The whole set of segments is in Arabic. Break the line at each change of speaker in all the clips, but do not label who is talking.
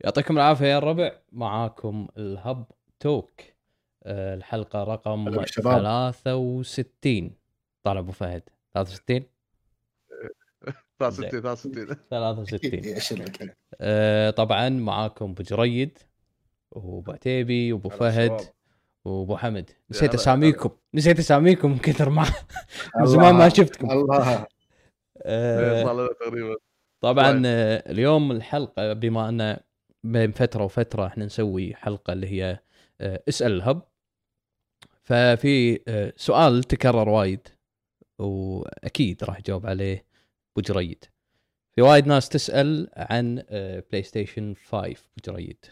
يعطيكم العافية يا الربع. معاكم الهب توك. آه، الحلقة رقم
هلا بالشباب.
63 طال أبو فهد. 63
63 63
63
إيش الرقم؟
آه، طبعا معاكم أبو جريد وأبو عتيبي
وأبو
فهد. وأبو حمد. نسيت. أساميكم. نسيت أساميكم من كثر ما من زمان ما شفتكم.
الله.
آه،
لنا تقريبا.
طبعا
طيب.
آه، اليوم الحلقة بما أن بين فترة وفترة إحنا نسوي حلقة اللي هي آه، اسأل ال Hub ففي آه، سؤال تكرر وايد وأكيد راح يجاوب عليه أبو جريد في وايد ناس تسأل عن PlayStation 5 أبو جريد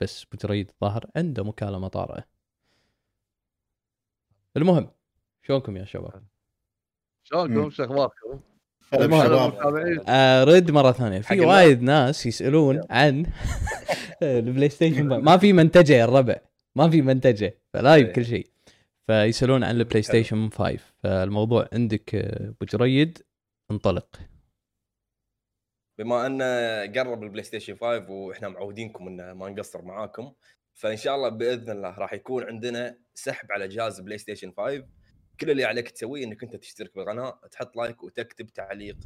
بس أبو جريد الظاهر عنده مكالمة طارئة المهم شلونكم يا شباب؟
شلونكم. شو
أخباركم؟
المتابعين
ارد مرة
ثانية.
في. وايد ناس يسألون عن ال PlayStation ما في منتجه يا الربع. ما في منتجه ف live
إيه.
كل شيء. فيسألون عن ال PlayStation 5 فالموضوع عندك آه، أبو جريد انطلق.
بما انه قرب ال PlayStation 5 وإحنا معودينكم انه ما نقصر معاكم فإن شاء الله بإذن الله راح يكون عندنا سحب على جهاز PlayStation 5 كل اللي عليك تسويه إنك أنت تشترك بالقناة تحط like وتكتب تعليق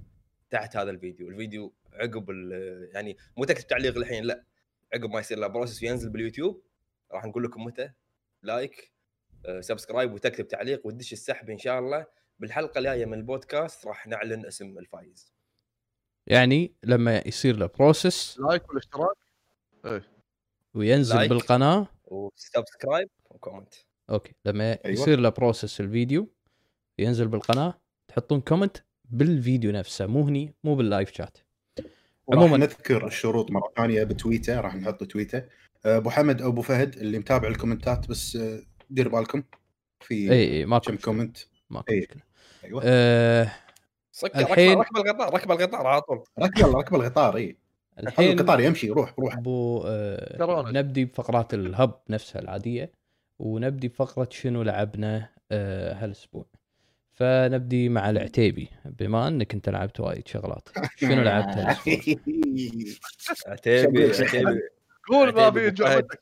تحت هذا الفيديو. الفيديو عقب ال- يعني مو تكتب تعليق الحين لا عقب ما يصير له process وينزل باليوتيوب راح نقول لكم متى. like آه، subscribe وتكتب تعليق وتدش السحب إن شاء الله. بالحلقة الجاية من البودكاست راح نعلن اسم الفايز.
يعني لما يصير له process
like والاشتراك؟
وينزل
like.
بالقناة.
و subscribe
و comment OK. لما
أيوة.
يصير له process الفيديو ينزل بالقناة تحطون comment بالفيديو نفسه. مو هني مو بال live
chat
عموما.
نذكر الشروط مرة ثانية بتويته راح نحط تويته أبو حمد أو أبو فهد اللي متابع الكومنتات بس آه، دير بالكم. في
إي إي ماكو
كم comment
ماكو
إي.
مشكلة.
أيوه.
أه
صك
الحين-
ركب القطار ركب القطار على طول.
ركب ركب القطار إي.
الحين
القطار يمشي روح روح
أبو آه
كورونا.
نبدي بفقرات الهب نفسها العادية. ونبدي بفقره شنو لعبنا آه هالأسبوع. فنبدي مع العتيبي بما أنك أنت لعبت وايد شغلات. شنو لعبت هالأسبوع؟
عتيبي. عتيبي.
قول ما في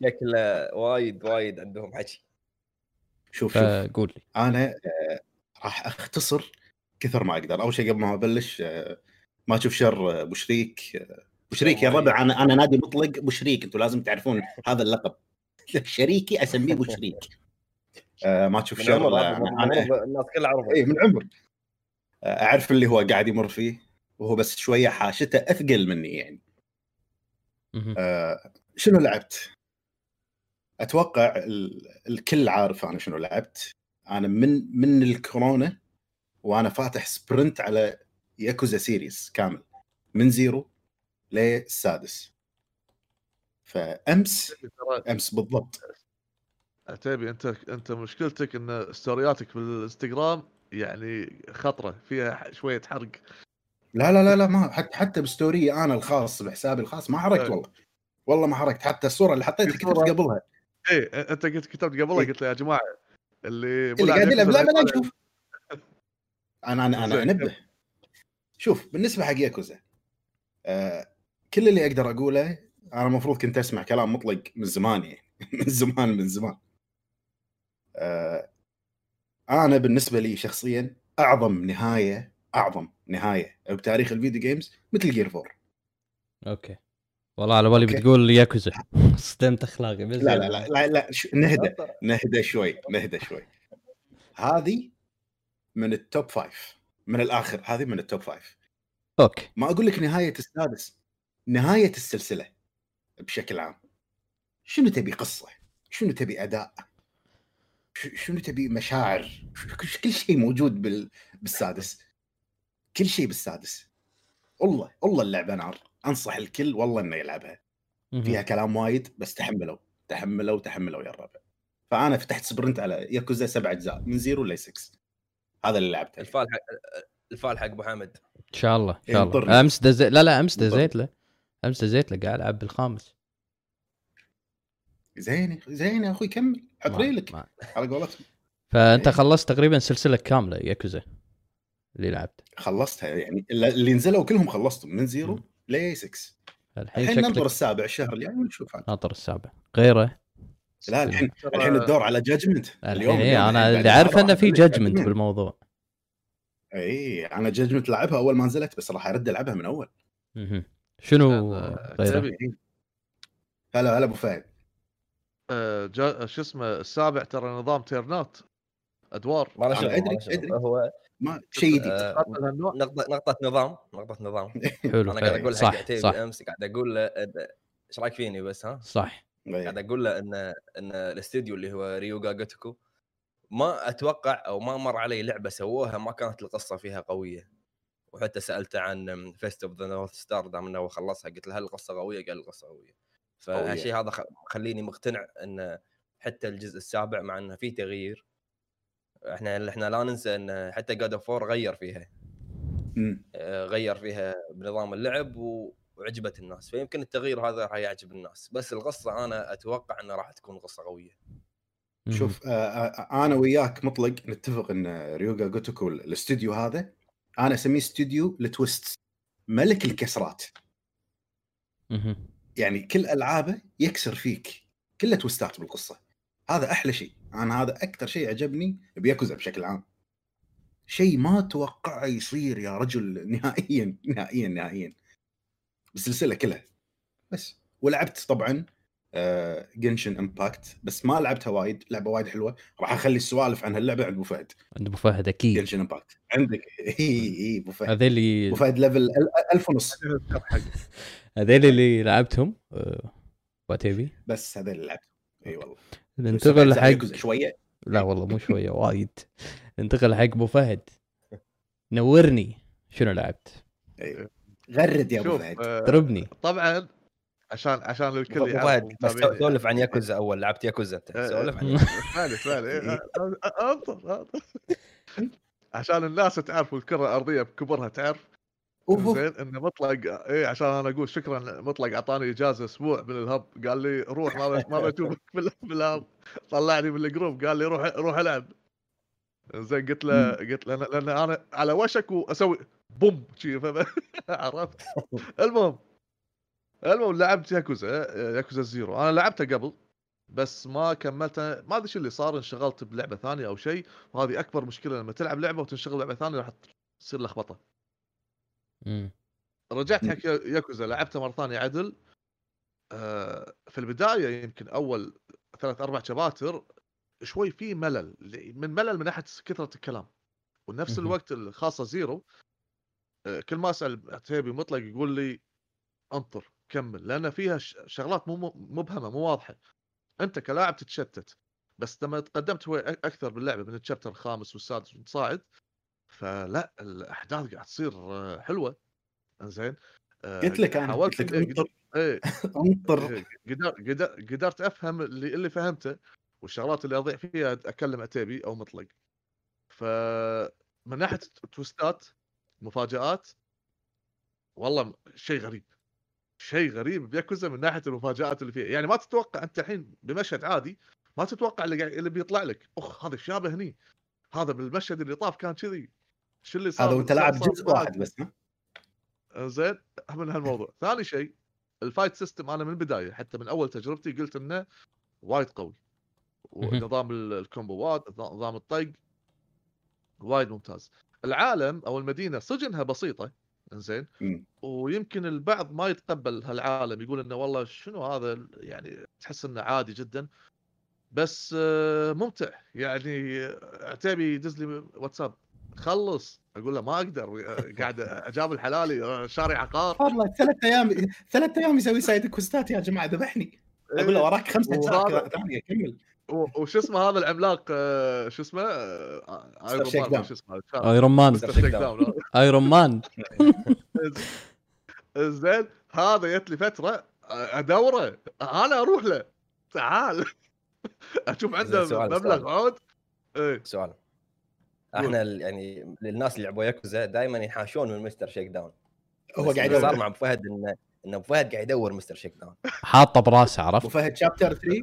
شكله وايد وايد عندهم حكي.
شوف شوف.
فقول لي.
أنا آه، راح أختصر كثر ما أقدر. أول شيء قبل ما أبلش آه، ما تشوف شر آه، ابو شريك آه، ابو شريك يا ربع. أنا أنا نادي مطلق ابو شريك أنتم لازم تعرفون هذا اللقب. شريكي أسميه أبو شريك. آه، ما تشوف شر
الناس كلها عرفوا
اي من عمر. آه، أعرف اللي هو قاعد يمر فيه وهو بس شوية حاشته أثقل مني يعني. آه، شنو لعبت؟ أتوقع ال- الكل عارف أنا شنو لعبت. أنا من من الكورونا وأنا فاتح sprint على Yakuza series كامل من zero للسادس
فأمس
أمس بالضبط
عتيبي أنت أنت مشكلتك إن ستورياتك بالإنستغرام يعني خطرة فيها شوية حرق
لا لا لا لا ما حتى حتى ب story أنا الخاص بحسابي الخاص ما حرقت
إيه.
والله والله ما حركت حتى الصورة اللي حطيتها
في
كتبت. قبلها
إيه أنت قلت كتبت قبلها
إيه.
قلت له يا جماعة اللي مو
اللي قاعد يلعب لا
لا
لا
يطالع.
شوف أنا أنا
أنا.
أنبه شوف بالنسبة حق ياكوزا آه كل اللي أقدر أقوله أنا المفروض كنت أسمع كلام مطلق من زمان يعني. من زمان من زمان. آه أنا بالنسبة لي شخصيا أعظم نهاية أعظم نهاية بتاريخ الفيديو جيمز مثل جير 4
OK. والله على بالي. بتقول ياكوزا صدمت اخلاقي بس
لا لا لا لا, لا ش- نهدى نهدى شوي نهدى شوي. هذه من ال top five من الآخر هذه من ال top
five OK.
ما أقول لك نهاية السادس نهاية السلسلة. بشكل عام. شنو تبي قصة؟ شنو تبي أداء؟ ش- شنو تبي مشاعر؟ كل شيء موجود بال... بالسادس. كل شيء بالسادس. والله والله اللعبة نار أنصح الكل والله إنه يلعبها. فيها كلام وايد بس تحملوا. تحملوا تحملوا يا الربع فأنا فتحت sprint على ياكوزا سبع أجزاء من zero ل 6 هذا اللي لعبته.
الفال حق الفال حق أبو حمد.
إن شاء الله إن شاء الله. أمس دزيت لا لا
أمس.
دزيت له. أمس دزيت له قاعد ألعب بالخامس.
زين زين يا أخوي كمل. ريلك
ما-
على قولتهم.
فأنت
إيه.
خلصت تقريبا سلسلة كاملة ياكوزا اللي لعبت.
خلصتها يعني اللي اللي نزلوا كلهم خلصتهم من zero
مم.
ل 6
الحين
الحين ننطر السابع الشهر الجاي ونشوف عاد.
ناطر السابع. غيره؟
لا الحين الحين الدور على Judgment
الحين إيه أنا اللي عارف إنه في Judgment بالموضوع.
اي أنا Judgment لعبها أول ما نزلت بس راح أرد ألعبها من
أول. شنو غيره؟
تبي؟
هلا هلا أبو فهد.
جا- شو اسمه السابع ترى نظام تيرنات أدوار
ما شغل.
أدري.
هو
ما شيء جديد
آه، نقطة نقطة نظام نقطة نظام
حلو
أنا قاعد أقول
صح صح
امس قاعد أقول له إيش رأيك فيني بس ها؟
صح
قاعد
إيه.
أقول له ان إن الاستديو اللي هو ريوغا جوتوكو ما أتوقع أو ما مر علي لعبة سووها ما كانت القصة فيها قوية وحتى سالته عن Fist of the North Star دام إنه هو خلصها قلت له هل القصة قوية؟ قال القصة قوية فهالشيء هذا خ- خليني مقتنع إن حتى الجزء السابع مع إنه فيه تغيير إحنا إحنا لا ننسى إن حتى Judge غير فيها. آه، غير فيها بنظام اللعب و- وعجبت الناس فيمكن التغيير هذا راح يعجب الناس بس القصة أنا أتوقع انها راح تكون قصة
قوية.
شوف آه، آه، أنا وياك مطلق نتفق إن ريوغا جوتوكو الاستوديو هذا أنا أسميه استوديو ال twist ملك الكسرات. يعني كل ألعابه يكسر فيك كلها twistات بالقصة. هذا أحلى شيء. أنا هذا أكثر شيء عجبني بياكوزا بشكل عام. شيء ما توقعه يصير يا رجل نهائيا نهائيا نهائيا. بالسلسله كلها. بس. ولعبت طبعا Genshin Impact بس ما لعبتها وايد لعبة وايد حلوة. راح أخلي السوالف عن هاللعبة عند أبو فهد.
عند أبو فهد أكيد.
Genshin Impact عندك. اي اي أبو فهد.
هذيل اللي
أبو فهد level ال- ألف ونص.
هذيل اللي لعبتهم. آه، واتيبي
بس هذا اللي لعبته إي والله.
ننتقل حق
شوية.
لا والله مو شوية وايد. ننتقل حق أبو فهد. نورني. شنو لعبت؟
أي. غرد يا
أبو
فهد.
آه،
ضربني
طبعا عشان عشان الكل يعرف
بس. سولف عن ياكوزا أول لعبت ياكوزا أنت.
آه،
سولف عن
ثاني إيه، آه، آه، أنطر أنطر. عشان الناس تعرف والكره الأرضية بكبرها تعرف. زين إنه مطلق اي عشان أنا أقول شكرا مطلق أعطاني إجازة أسبوع من الهب. قال لي روح ما ما بشوفك بال- بالهب. طلعني من الجروب. قال لي روح روح ألعب. زين قلت له قلت له لأن أنا على وشك وأسوي بوم شي؟ عرفت؟ المهم المهم لعبت ياكوزا ياكوزا Zero. أنا لعبتها قبل بس ما كملتها ما أدري شو اللي صار انشغلت بلعبة ثانية أو شيء. وهذه أكبر مشكلة لما تلعب لعبة وتنشغل لعبة ثانية راح تصير لخبطة.
مم.
رجعت حق يا- ياكوزا لعبتها مرة ثانية عدل. آه، في البداية يمكن أول ثلاث أربع chapter شوي في ملل. من ملل من ناحية كثرة الكلام. ونفس. الوقت الخاصة Zero آه، كل ما أسأل عتيبي مطلق يقول لي أنطر. كمل لأن فيها شغلات مو مبهمة مو واضحة. أنت كلاعب تتشتت بس لما تقدمت أك- أكثر باللعبة من الشابتر الخامس والسادس والصاعد فلا الأحداث قاعد تصير آه، حلوة. زين
قلت لك أنا
حاولت
قلت لك
إني
أنطر.
إيه.
أنطر.
إيه، قدر قدر قدرت أفهم اللي اللي فهمته والشغلات اللي أضيع فيها أكلم عتيبي أو مطلق. ف من ناحية twistات مفاجآت والله شيء غريب. شيء غريب بياكوزا من ناحية المفاجآت اللي فيها. يعني ما تتوقع أنت الحين بمشهد عادي ما تتوقع اللي اللي بيطلع لك اخ هذا شابه هني. هذا بالمشهد اللي طاف كان كذي. شو اللي صار؟
هذا
وأنت
لاعب جزء؟ واحد بس ها؟
زين من هالموضوع. ثاني شيء ال fight system. أنا من البداية حتى من أول تجربتي قلت إنه وايد قوي. ونظام ال- ال comboات نظام الطق وايد ممتاز. العالم أو المدينة سجنها بسيطة زين
مم.
ويمكن البعض ما يتقبل هالعالم يقول إنه والله شنو هذا يعني تحس إنه عادي جدا. بس آه، ممتع. يعني عتيبي يدز لي واتساب. خلص. أقول له ما أقدر آه، قاعد أجاب الحلالي آه، شاري عقار.
والله ثلاث أيام ثلاث أيام يسوي سايد كوستات يا جماعة ذبحني. أقول له وراك خمس اجزاء
وهذا-
كذا ثانية كمل.
وش اسمه هذا العملاق آه، شو اسمه؟ آه، Iron
شيك
Man
داون.
شو اسمه؟
ايرون مان ايرون مان
زين هذا جت لي فترة أدورة. أنا أروح له. تعال. أشوف عنده مبلغ. عود. إيه.
سؤال. إحنا ال- يعني للناس اللي لعبوا ياكوزا دائما ينحاشون من Mr. Shakedown
هو قاعد
صار مع ابو فهد انه إن ابو فهد قاعد يدور Mr. Shakedown
حاطه براسه
ابو
عرفت؟
فهد chapter 3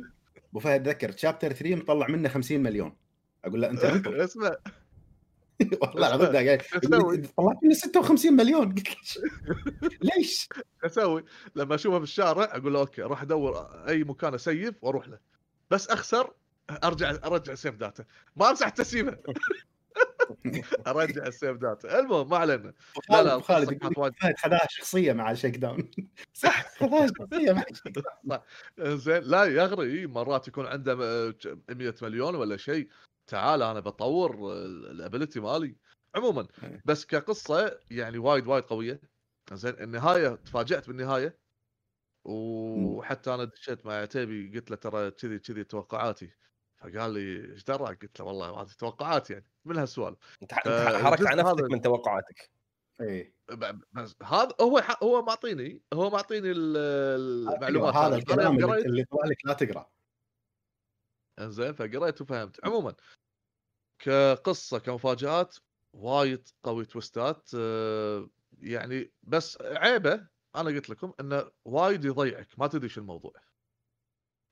أبو فهد ذكر chapter 3 مطلع منه 50 مليون. أقول له أنت انطر
اسمع.
والله العظيم طلعت لي 56 مليون. قلت ليش؟
أسوي؟ لما أشوفه في الشارع أقول له okay أروح أدور أي مكان أ save وأروح له. بس أخسر أرجع أرجع ال save data ما أمسح التسييفة. ارجع ال save data المهم ما علينا. لا لا
خالد خذاها شخصية مع ال Shakedown. صح. خذاها شخصية مع down.
زين. لا يغري مرات يكون عنده م- ج- 100 مليون ولا شيء. تعال أنا بطور ال ability مالي. عموما
إيه.
بس كقصة يعني وايد وايد قوية. زين. النهاية تفاجأت بالنهاية. وحتى أنا دشيت مع عتيبي قلت له ترى كذي كذي توقعاتي. فقال لي إيش دراك؟ قلت له والله هذه توقعات يعني من هالسوالف.
انت
آه،
حركت على نفسك
هذا-
من توقعاتك.
إيه. بس هذا هو هو معطيني هو معطيني ال- المعلومات
هذا الكلام اللي طلع لك لا تقرأ.
إنزين فقريت وفهمت. عموما كقصة كمفاجآت وايد قوي تويستات. آه، يعني بس عيبه أنا قلت لكم إنه وايد يضيعك. ما تدري شو الموضوع.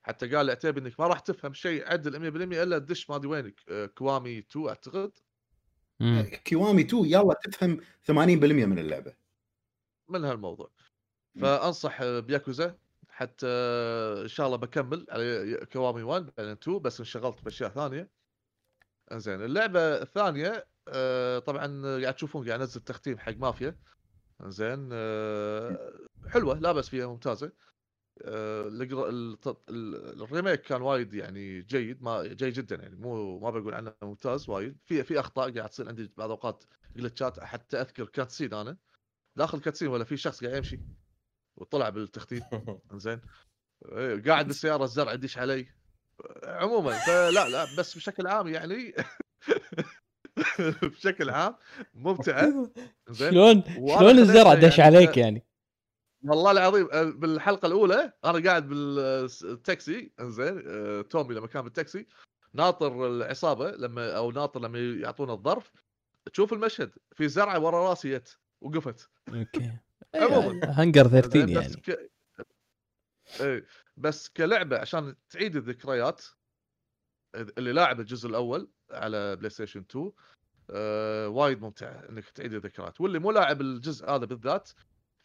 حتى قال لي عتيبي انك ما راح تفهم شيء عدل 100% إلا تدش ما أدري وينك. آه، كوامي 2 أعتقد.
مم.
كيوامي 2 يلا تفهم 80% من اللعبة.
من هالموضوع. فأنصح بياكوزا حتى إن شاء الله بكمل على كوامي 1 بعدين 2 بس انشغلت بأشياء ثانية. إنزين اللعبة الثانية آه، طبعا قاعد تشوفون قاعد أنزل تختيم حق مافيا. إنزين آه، حلوة لا بس فيها ممتازة. آه، ال remake كان وايد يعني جيد ما جيد جدا يعني مو ما بقول عنه ممتاز وايد. في في أخطاء قاعد تصير عندي بعض الاوقات glitchات حتى أذكر cutscene أنا. داخل cutscene ولا في شخص قاعد يمشي وطلع بالتخطيط زين. إيه، قاعد بالسيارة الزرع يدش علي. عموما فلا لا بس بشكل عام يعني. بشكل عام ممتعه زين.
شلون شلون الزرع دش
يعني
عليك يعني؟
والله العظيم آه، بالحلقة الأولى أنا قاعد بالتاكسي إنزين آه، تومي لما كان بالتاكسي ناطر العصابة لما أو ناطر لما يعطونا الظرف تشوف المشهد في زرعة ورا راسي جت وقفت.
okay.
عموما.
هنجر 13
زين، بس
يعني.
ك... إيه بس كلعبة عشان تعيد الذكريات اللي لاعب الجزء الأول على بلاي ستيشن 2 آه وايد ممتعه إنك تعيد الذكريات واللي مو لاعب الجزء هذا بالذات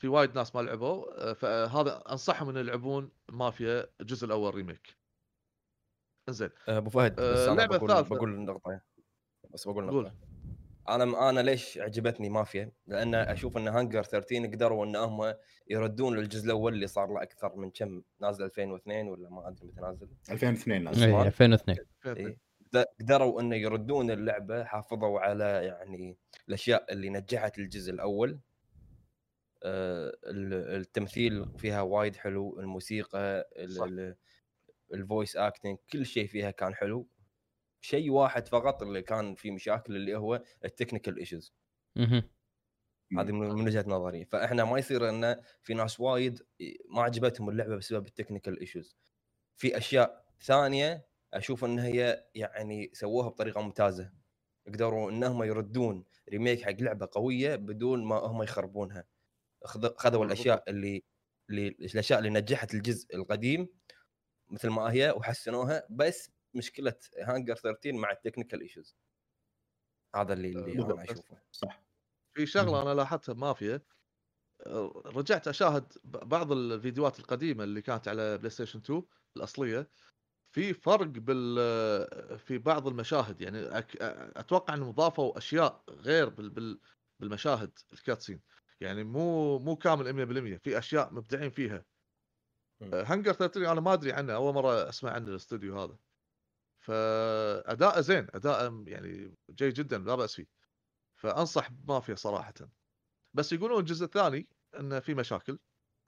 في وايد ناس ما لعبوه آه، فهذا أنصحهم إن يلعبون مافيا الجزء الأول remake زين
أبو فهد بس
آه،
أنا
اللعبة
بقول
الثالثة.
بقول نقطة. بس بقول
قول.
نقطة. أنا أنا ليش عجبتني مافيا؟ لأن أشوف إن هانجر 13 قدروا إن هم يردون للجزء الأول اللي صار له أكثر من كم؟ نازل 2002 ولا ما أدري متى نازل؟
2002 ناس
اي 2002
إيه. قد- قدروا انه يردون اللعبة حافظوا على يعني الأشياء اللي نجحت الجزء الأول. آه، ال- التمثيل فيها وايد حلو الموسيقى.
ال
voice acting كل شيء فيها كان حلو. شيء واحد فقط اللي كان فيه مشاكل اللي هو ال technical
issues.
هذه من وجهة نظري. فإحنا ما يصير إن في ناس وايد ما عجبتهم اللعبة بسبب ال technical issues في أشياء ثانية أشوف إن هي يعني سووها بطريقة ممتازة. قدروا إنهم يردون remake حق لعبة قوية بدون ما هم يخربونها. خذوا الأشياء اللي اللي الأشياء اللي نجحت الجزء القديم مثل ما هي وحسنوها بس مشكلة هانجر 13 مع ال technical issues هذا اللي اللي. أنا أشوفه
صح
في شغلة أنا لاحظتها بمافيا آه، رجعت أشاهد بعض الفيديوهات القديمة اللي كانت على بلاي ستيشن 2 الأصلية في فرق بال في بعض المشاهد يعني أتوقع انهم ضافوا أشياء غير. بال... بالمشاهد الكاتسين يعني مو مو كامل 100% في أشياء مبدعين فيها. هنجر 13 أنا ما أدري عنه أول مرة أسمع عن الاستوديو هذا. فاداءه زين اداءه يعني جيد جدا لا بأس فيه. فأنصح بمافيا صراحة. بس يقولون الجزء الثاني إنه في مشاكل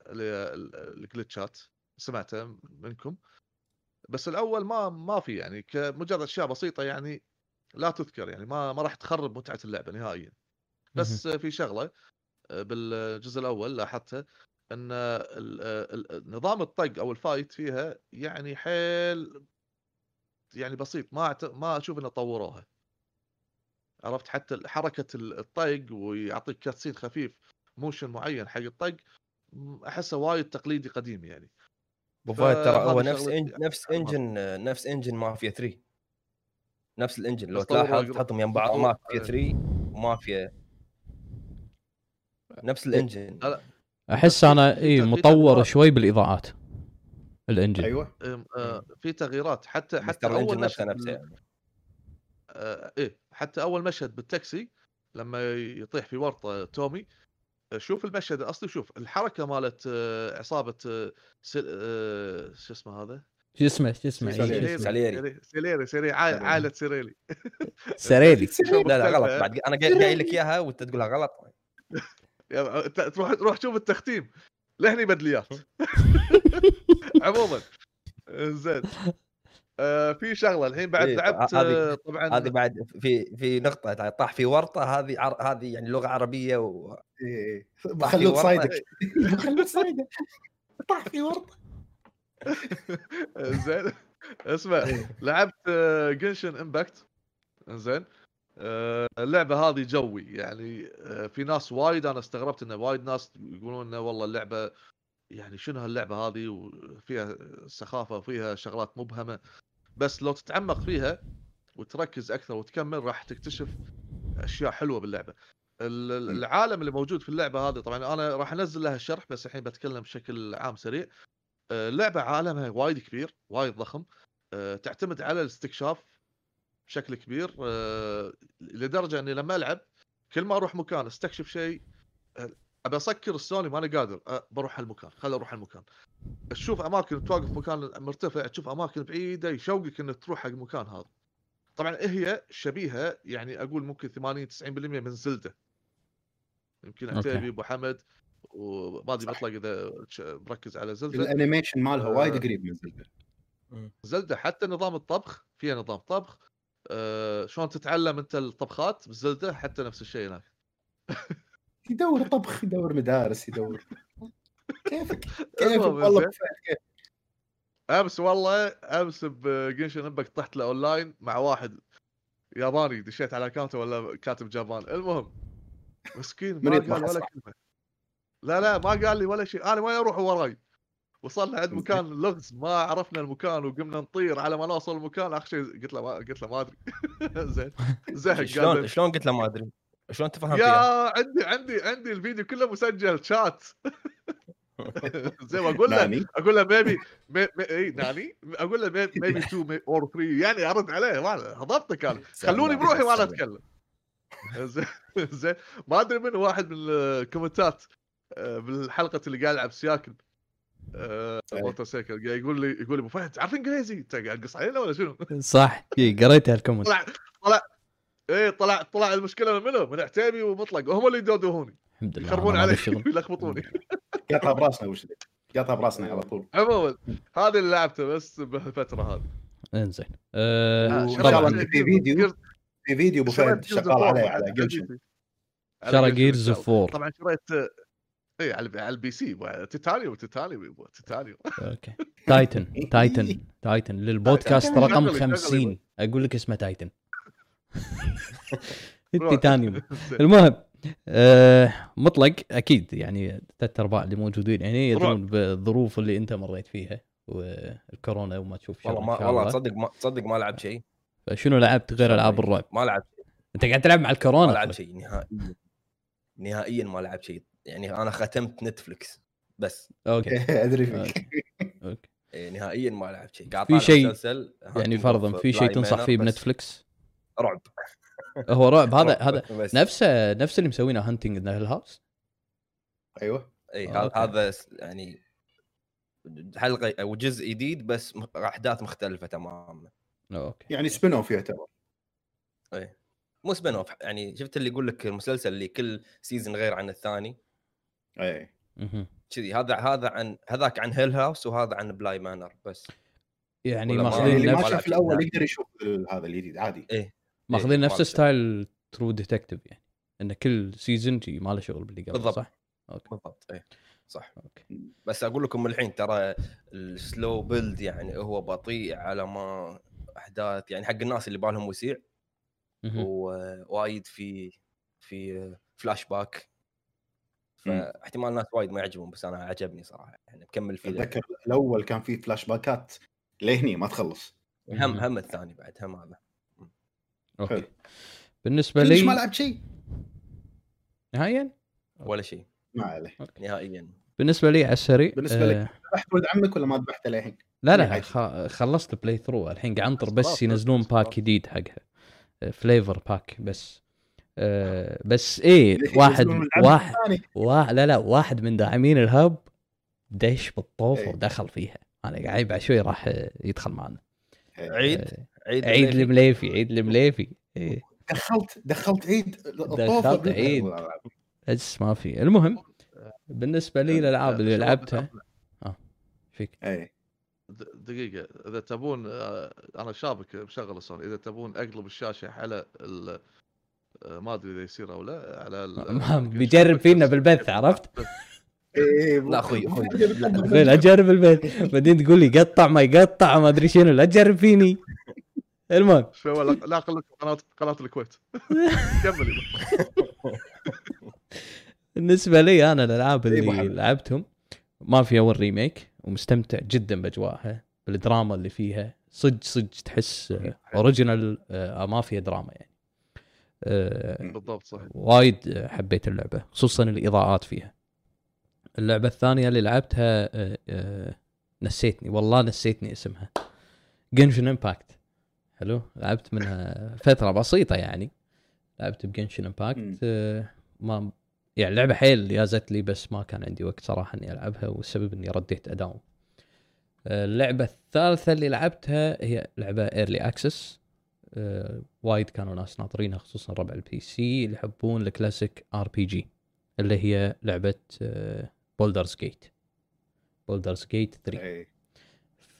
ال- ال- ال glitch ات سمعتها منكم. بس الأول ما ما في يعني كمجرد أشياء بسيطة يعني لا تذكر يعني ما ما راح تخرب متعة اللعبة نهائيا. بس في شغلة آه، بالجزء الأول لاحظتها أن ال- ال- نظام الطق أو ال fight فيها يعني حيل يعني بسيط ما ما أشوف إنه طوروها. عرفت؟ حتى حركة ال- الطق ويعطيك cutscene خفيف motion معين حق الطق أحسه وايد تقليدي قديم يعني.
أبو فهد ترى هو نفس
شغلة
إن...
يعني
نفس engine نفس engine مافيا 3 نفس ال
engine لو
تلاحظ. تحطهم يم بعض مافيا 3 ومافيا نفس ال engine.
لا، لا.
أحس أنا اي مطور. شوي بالإضاءات ال
engine. أيوه.
أم، آه، في تغييرات. حتى حتى اول
ال engine نفسه
مشهد
نفسه يعني.
آه، إيه. حتى أول مشهد بالتاكسي لما يطيح في ورطة تومي شوف المشهد الأصلي شوف الحركة مالت آه، عصابة سل- شو اسمه هذا؟
شو اسمه؟ شو اسمه؟ إيه،؟
ساليري.
سيريري سيريري سيريري عائلة سيريلي.
سريلي
لا لا غلط. بعد أنا قايل لك إياها وأنت تقولها غلط.
تروح تروح تشوف التختيم. لهني بدليات. عموما. زين آه في شغلة الحين بعد
إيه،
لعبت
هذه-
آه، طبعا
هذه بعد في في نقطة طاح في ورطة هذه عر... هذه يعني لغة عربية و...
إيه.
طاح في
بخلوك
ورطة.
صايدك. بخلوك صايدك. طاح في ورطة.
زين اسمع
إيه.
لعبت جنشن امباكت زين آه، اللعبة هذه جوي يعني آه، في ناس وايد أنا استغربت انه وايد ناس يقولون إنه والله اللعبة يعني شنو هاللعبة هذه؟ وفيها سخافة وفيها شغلات مبهمة. بس لو تتعمق فيها وتركز أكثر وتكمل راح تكتشف أشياء حلوة
باللعبة.
العالم اللي موجود في اللعبة هذه طبعا أنا راح أنزل لها الشرح بس الحين بتكلم بشكل عام سريع. آه، اللعبة عالمها وايد كبير وايد ضخم. آه، تعتمد على الاستكشاف. بشكل كبير آه، لدرجة إني لما ألعب كل ما أروح مكان أستكشف شيء آه، ابى أسكر السوني ماني قادر آه، بروح هالمكان خل أروح هالمكان تشوف أماكن توقف مكان مرتفع تشوف أماكن بعيدة يشوقك إنك تروح حق المكان هذا طبعا هي شبيهة يعني أقول ممكن 80 90% من زلدة يمكن. عتيبي أبو حمد وما
أدري.
بطلق إذا مركز على زلدة
الأنيميشن مالها. وايد قريب من زلدة
زلدة حتى نظام الطبخ فيها نظام طبخ أه شلون تتعلم أنت الطبخات؟ بزلده حتى نفس الشيء هناك.
يدور طبخ يدور مدارس يدور. كيفك؟ كيفك؟
المهم
والله كيف؟
أمس والله أمس ب Genshin Impact طحت له أونلاين مع واحد ياباني دشيت على account ه ولا كاتب Japan. المهم مسكين ما قال ولا؟ كلمة. لا لا ما قال لي ولا شيء. أنا ما يروح وراي. وصلنا عند. مكان لغز ما عرفنا المكان وقمنا نطير على ما نوصل المكان. اخر شيء قلت له ما قلت له ما أدري. زين. زهق
شلون شلون قلت له ما أدري؟ شلون تفهم فيها
يا عندي عندي عندي الفيديو كله مسجل شات. زي ما أقول له أقول له ميبي إي ناني؟ أقول له ميبي 2 اور 3 يعني أرد عليه ما هضبطك أنا. خلوني بروحي وأنا أتكلم. زين زين. ما أدري من واحد من الكومنتات آه، بالحلقة اللي قاعد يلعب سياكل آه،. موتور سيكل. قاعد يقول لي يقول لي أبو فهد تعرف إنجليزي؟ انت قاعد تقص علينا ولا شنو؟
صح إي، قريت هالكومنت.
طلع طلع إيه طلع طلع المشكلة من منو؟ من عتيبي ومطلق. هم اللي يدودوهوني
الحمد لله
يخربون علي. يلخبطوني.
قاطها براسنا وش قاطها براسنا على طول.
عموما هذا اللي لعبته بس بالفترة هذه.
إنزين.
آه،
شاء الله إن في فيديو في فيديو
أبو
فهد شغال عليه
على.
على
شرى جيرز
of
اوف وور
طبعا شريت اي على على البي سي تيتانيوم تيتانيوم تيتانيوم.
Okay. Titan Titan Titan. للبودكاست. رقم
شغلي- شغلي
50 أقول لك اسمه
Titan.
التيتانيوم. المهم آه مطلق أكيد يعني ثلاث أرباع اللي موجودين يعني يدرون بالظروف اللي أنت مريت فيها والكورونا وما تشوف
والله ما والله
الله.
تصدق ما تصدق ما لعبت شيء.
فشنو لعبت غير ألعاب الرعب؟
ما لعبت
أنت قاعد تلعب مع
ما
الكورونا
لعبت
أخوي.
شيء نهائيا. نهائيا ما لعبت شيء. يعني أنا ختمت نتفلكس بس.
Okay.
أدري فيك.
Okay. Okay.
إيه، نهائيا ما لعبت شيء. قاعد
في شيء-
مسلسل
يعني فرضا في شيء تنصح فيه بنتفلكس
رعب.
هو رعب. هذا هذا. نفسه نفس اللي مسوينه Haunting of Hill House
أيوه.
اي
آه،.
هذا يعني حلقة أو جزء جديد بس أحداث مختلفة تماما.
Okay.
يعني spin-off يعتبر
مو spin-off يعني شفت اللي يقول لك المسلسل اللي كل season غير عن الثاني؟
اي.
كذي هذا هذا عن هذاك عن Hill House وهذا عن Bly Manor بس
يعني ماخذين
اللي ما
نفس
شاف الأول
لا.
يقدر يشوف هذا الجديد عادي
إيه
ماخذين
إيه،
نفس style True Detective يعني إن كل season ما له شغل باللي قبل
بالضبط.
صح؟ okay
بالضبط إيه صح
okay
بس أقول لكم من الحين ترى ال slow build يعني هو بطيء على ما أحداث يعني حق الناس اللي بالهم وسيع. ووايد في في فلاش باك. فاحتمال ناس وايد ما يعجبهم بس أنا عجبني صراحة يعني مكمل فيه
أتذكر الأول كان في فلاش باكات لهني ما تخلص
هم. هم الثاني بعد هم هذا
okay
حلو.
بالنسبة
ليش
لي
ما لعبت شيء؟
نهائيا
ولا شيء
ما عليه
نهائيا
بالنسبة لي على السريع
بالنسبة لك.
آه
ذبحت ولد عمك ولا ما ذبحته للحين؟
لا لا؟ خ- خلصت playthrough الحين قاعد
أنطر
بس ينزلون
pack.
جديد حقها فليفر باك بس آه بس
إيه
واحد واحد
الثاني؟
وا... لا لا واحد من داعمين الهب دش بالطوفه
إيه.
ودخل فيها أنا قاعد بعد شوي راح آه، يدخل معنا
عيد
آه،
عيد
عيد
المليفي.
عيد المليفي إيه.
دخلت دخلت عيد
دخلت عيد. بس ما في المهم بالنسبة لي الالعاب اللي لعبتها فيك
اي
د- دقيقة إذا تبون آه، أنا شابك مشغل الصوت إذا تبون أقلب الشاشة على آه، ما أدري إذا يصير أو لا على
بيجرب فينا بالبث، عرفت؟
إيه،
لا أخوي، أخوي.
لا تجرب البيت. بعدين تقول لي قطع ما يقطع ما أدري شنو. لا تجرب فيني. المهم.
ولا لا قلت قناة قناة الكويت. كمل
بالنسبة لي أنا الألعاب
إيه،
اللي. لعبتهم ما في أول ريميك ومستمتع جدا بأجواءها بالدراما اللي فيها. صدق صدق تحس original ما فيها دراما يعني. آه،
بالضبط صحيح.
وايد آه، حبيت اللعبة خصوصا الإضاءات فيها. اللعبة الثانية اللي لعبتها آه، آه، نسيتني والله نسيتني اسمها. Genshin Impact حلو؟ لعبت منها فترة بسيطة يعني. لعبت ب
Genshin.
Impact ما يعني اللعبه حيل يازت لي بس ما كان عندي وقت صراحة إني ألعبها والسبب إني رديت أداوم. آه، اللعبة الثالثة اللي لعبتها هي لعبة early access وايد كانوا ناس ناطرينها خصوصا ربع ال PC اللي يحبون ال classic RPG اللي هي لعبة Baldur's Gate Baldur's Gate 3
إيه.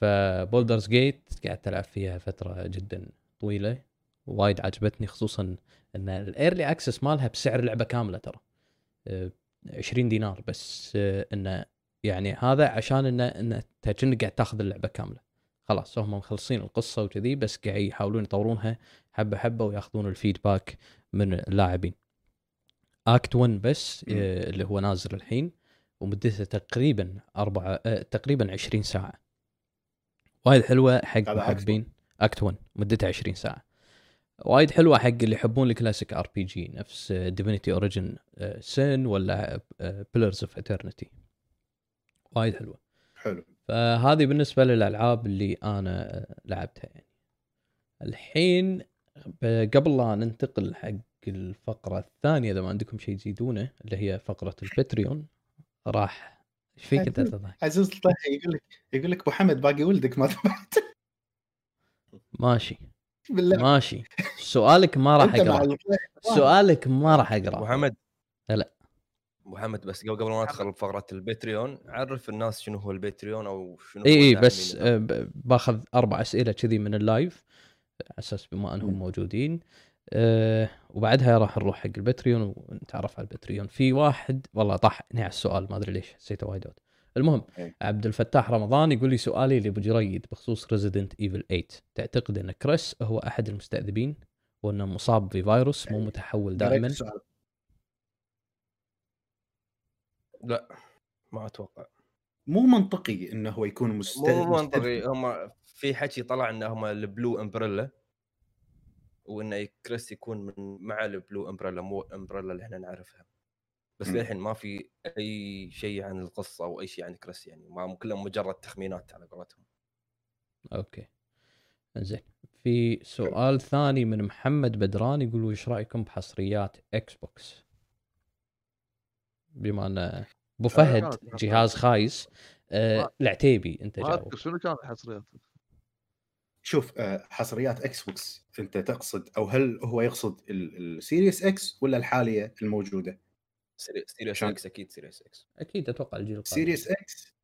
ف Baldur's Gate قعدت العب فيها فترة جدا طويلة. وايد عجبتني خصوصا إن ال early access مالها بسعر لعبه كاملة ترى. آه، 20 دينار بس آه، إنه يعني هذا عشان إنه إنه انت كأنك قاعد تاخذ اللعبة كاملة. خلاص هم مخلصين القصة وكذي بس قاعد يحاولون يطورونها حبة حبة وياخذون ال feedback من اللاعبين. act 1 بس. آه، اللي هو نازل الحين ومدته تقريبا أربعة آه، تقريبا 20 ساعة. وايد حلوة حق محبين act 1 مدتها 20 ساعة. وايد حلوة حق اللي يحبون ال classic RPG نفس Divinity Original Sin ولا Pillars of Eternity وايد حلوة.
حلو.
فهذه بالنسبة للألعاب اللي أنا لعبتها يعني. الحين قبل لا ننتقل حق الفقرة الثانية إذا ما عندكم شيء تزيدونه اللي هي فقرة ال Patreon راح إيش فيك أنت تضحك
عزوز الطاهي يقول لك يقول لك أبو حمد باقي ولدك ما ذبحت
ماشي.
بالله.
ماشي. سؤالك ما راح اقرا. سؤالك ما راح
أبو
اقرا
حمد
هلا.
ابو حمد بس قبل قبل ما ندخل بفقره ال Patreon عرف الناس شنو هو ال Patreon أو شنو
اي اي بس. آه، باخذ أربع أسئلة كذي من ال live على أساس بما
أنهم.
موجودين أه وبعدها راح نروح حق ال Patreon ونتعرف على ال Patreon في واحد والله طاحني على السؤال ما أدري ليش حسيته وايد. المهم
إيه.
عبد الفتاح رمضان يقول لي سؤالي لأبو جريد بخصوص Resident Evil 8 تعتقد أن كريس هو أحد المستذئبين وأنه مصاب بفيروس مو
إيه.
متحول دائما
السؤال.
لا ما أتوقع.
مو منطقي إنه هو يكون مستذئب
مو منطقي. هم في حكي طلع إن هم ال Blue Umbrella وإن كريس يكون من مع ال Blue Umbrella مو Umbrella اللي إحنا نعرفها. بس. للحين ما في أي شيء عن القصة أو أي شيء عن كريس يعني. ما كلهم مجرد تخمينات على قولتهم.
okay. زين في سؤال ثاني من محمد بدران يقول وش رأيكم بحصريات Xbox بما ان ابو فهد
كانت
جهاز خايس. آه
ما-
العتيبي
أنت
جاوب.
شنو كانت الحصريات.
شوف آه، حصريات Xbox أنت تقصد أو هل هو يقصد ال- السيريس إكس ولا الحالية
الموجودة؟
Series
X أكيد Series X.
أكيد أتوقع الجيل القادم.
Series X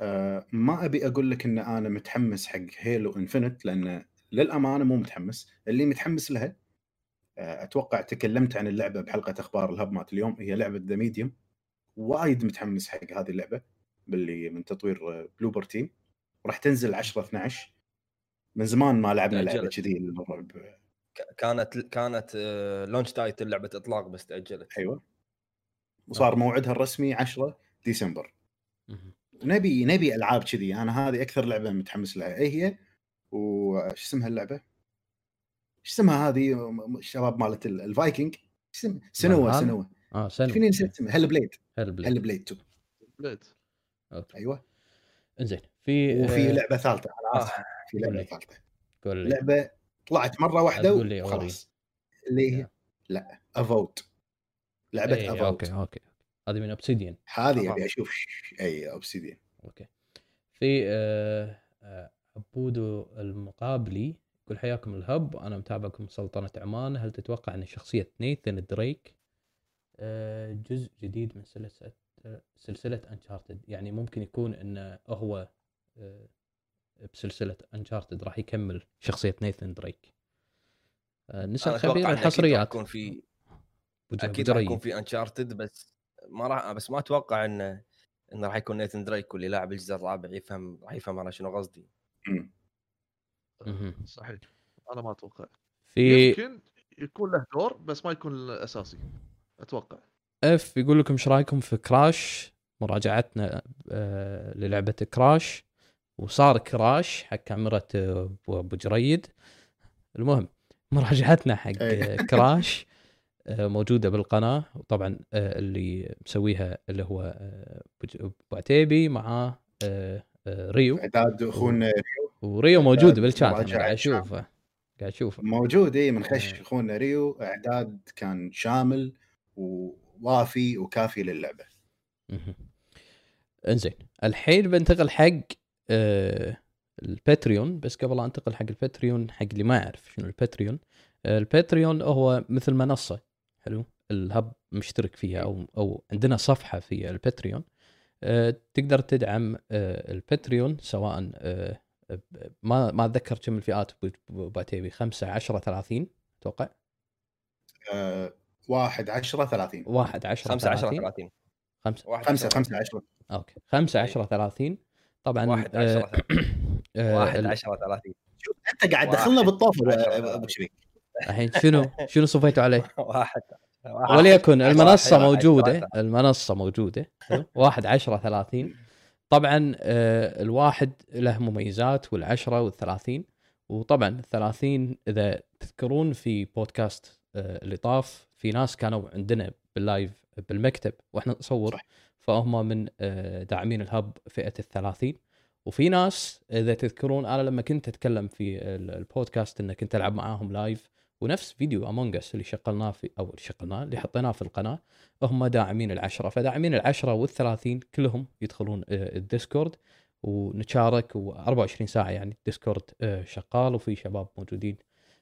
آه ما أبي أقول لك إن أنا متحمس حق Halo Infinite لأن للأمانة مو متحمس. اللي متحمس لها آه أتوقع تكلمت عن اللعبة بحلقة أخبار الهب مات اليوم. هي لعبة The Medium وايد متحمس حق هذه اللعبة باللي من تطوير Bloober Team وراح تنزل 10 12 من زمان ما لعبنا
لعبة.
كذي
كانت كانت آه، launch title لعبه إطلاق بس تاجلت
أيوه. وصار موعدها الرسمي 10 ديسمبر. نبي نبي ألعاب كذي. أنا هذه أكثر لعبة متحمس لها. اي هي؟ وش اسمها اللعبة؟ شو اسمها هذه؟ الشباب مالت ال- الفايكنج؟
Valhalla؟
Senua
آه سنه
فيني نسيت اسمها
Hellblade
Hellblade Hellblade 2
blade
okay.
أيوه.
إنزين في
وفي
آه،
لعبة ثالثة. أنا اسف في
قول لعبة.
ثالثة.
قول لي.
لعبة طلعت
مرة واحدة
وخلاص. اللي هي. لا افوت لعبة
إيه،
افوت
okay okay هذه من اوبسيديان
هذه. أبي أشوف أي اوبسيديان
okay. في آه، آه، عبودو المقابلي. يقول حياكم الهب. أنا متابعكم سلطنة عمان. هل تتوقع أن شخصية نيثن دريك آه، جزء جديد من سلسلة سلسلة انشارتد يعني ممكن يكون انه هو آه، بسلسلة انشارتد راح يكمل شخصية نيثن دريك. آه،
أتوقع
خبير
إن أكيد راح
الحصريات
يكون في أكيد راح يكون. في انشارتد بس ما راح بس ما أتوقع انه انه راح يكون نيثن دريك واللي لاعب الجزء الرابع يفهم راح يفهم أنا شنو قصدي.
صحيح. أنا ما أتوقع.
في
يمكن يكون له دور بس ما يكون الأساسي. أتوقع.
إف يقول لكم إيش رأيكم في كراش؟ مراجعتنا آه، للعبة كراش. وصار كراش حق كاميرا ابو جريد. المهم مراجعتنا حق كراش آه، موجودة بالقناة. وطبعا آه، اللي مسويها اللي هو أبو عتيبي مع ريو.
إعداد أخونا
وريو موجود بالشات
أنا
قاعد. أشوفه قاعد أشوفه
موجود إي من خش
إيه.
أخونا ريو إعداد كان شامل ووافي وكافي
للعبة. إنزين الحين بنتقل حق آه الباتريون بس قبل لا أنتقل حق الباتريون حق اللي ما يعرف شنو الباتريون آه الباتريون هو مثل منصة حلو الهب مشترك فيها أو أو عندنا صفحة في الباتريون آه تقدر تدعم الباتريون سواء ما ما أتذكر كم الفئات ب- بعتيبي 5 10 30 أتوقع.
آه واحد عشرة ثلاثين.
1 10
5 10
30
30
5
واحد
خمسة
عشرة
خمسة عشرة.
okay. 5
إيه.
10 30 طبعا
واحد
آه،
عشرة
آه،
1
ال-
10 30
شوف أنت قاعد دخلنا بالطاف
عشرة.
أبو شريك
الحين شنو؟ شنو صفيتوا عليه؟
واحد
وليكن
المنصة
موجودة
واحد-
المنصة موجودة. حلو؟ واحد 10 30 طبعا آه، الواحد له مميزات والعشرة والثلاثين. وطبعا الثلاثين إذا تذكرون في بودكاست آه، اللي طاف في ناس كانوا عندنا بال live بالمكتب وإحنا نصور. فهم من آه، داعمين الهب فئة الثلاثين. وفي ناس إذا تذكرون أنا لما كنت أتكلم في ال- البودكاست ان كنت العب معاهم live ونفس فيديو Among Us اللي شغلناه في أو اللي شغلناه اللي حطيناه في القناة هم داعمين العشرة. فداعمين العشرة والثلاثين كلهم يدخلون آه، الديسكورد ونتشارك و24 ساعة يعني الديسكورد آه، شغال وفي شباب موجودين.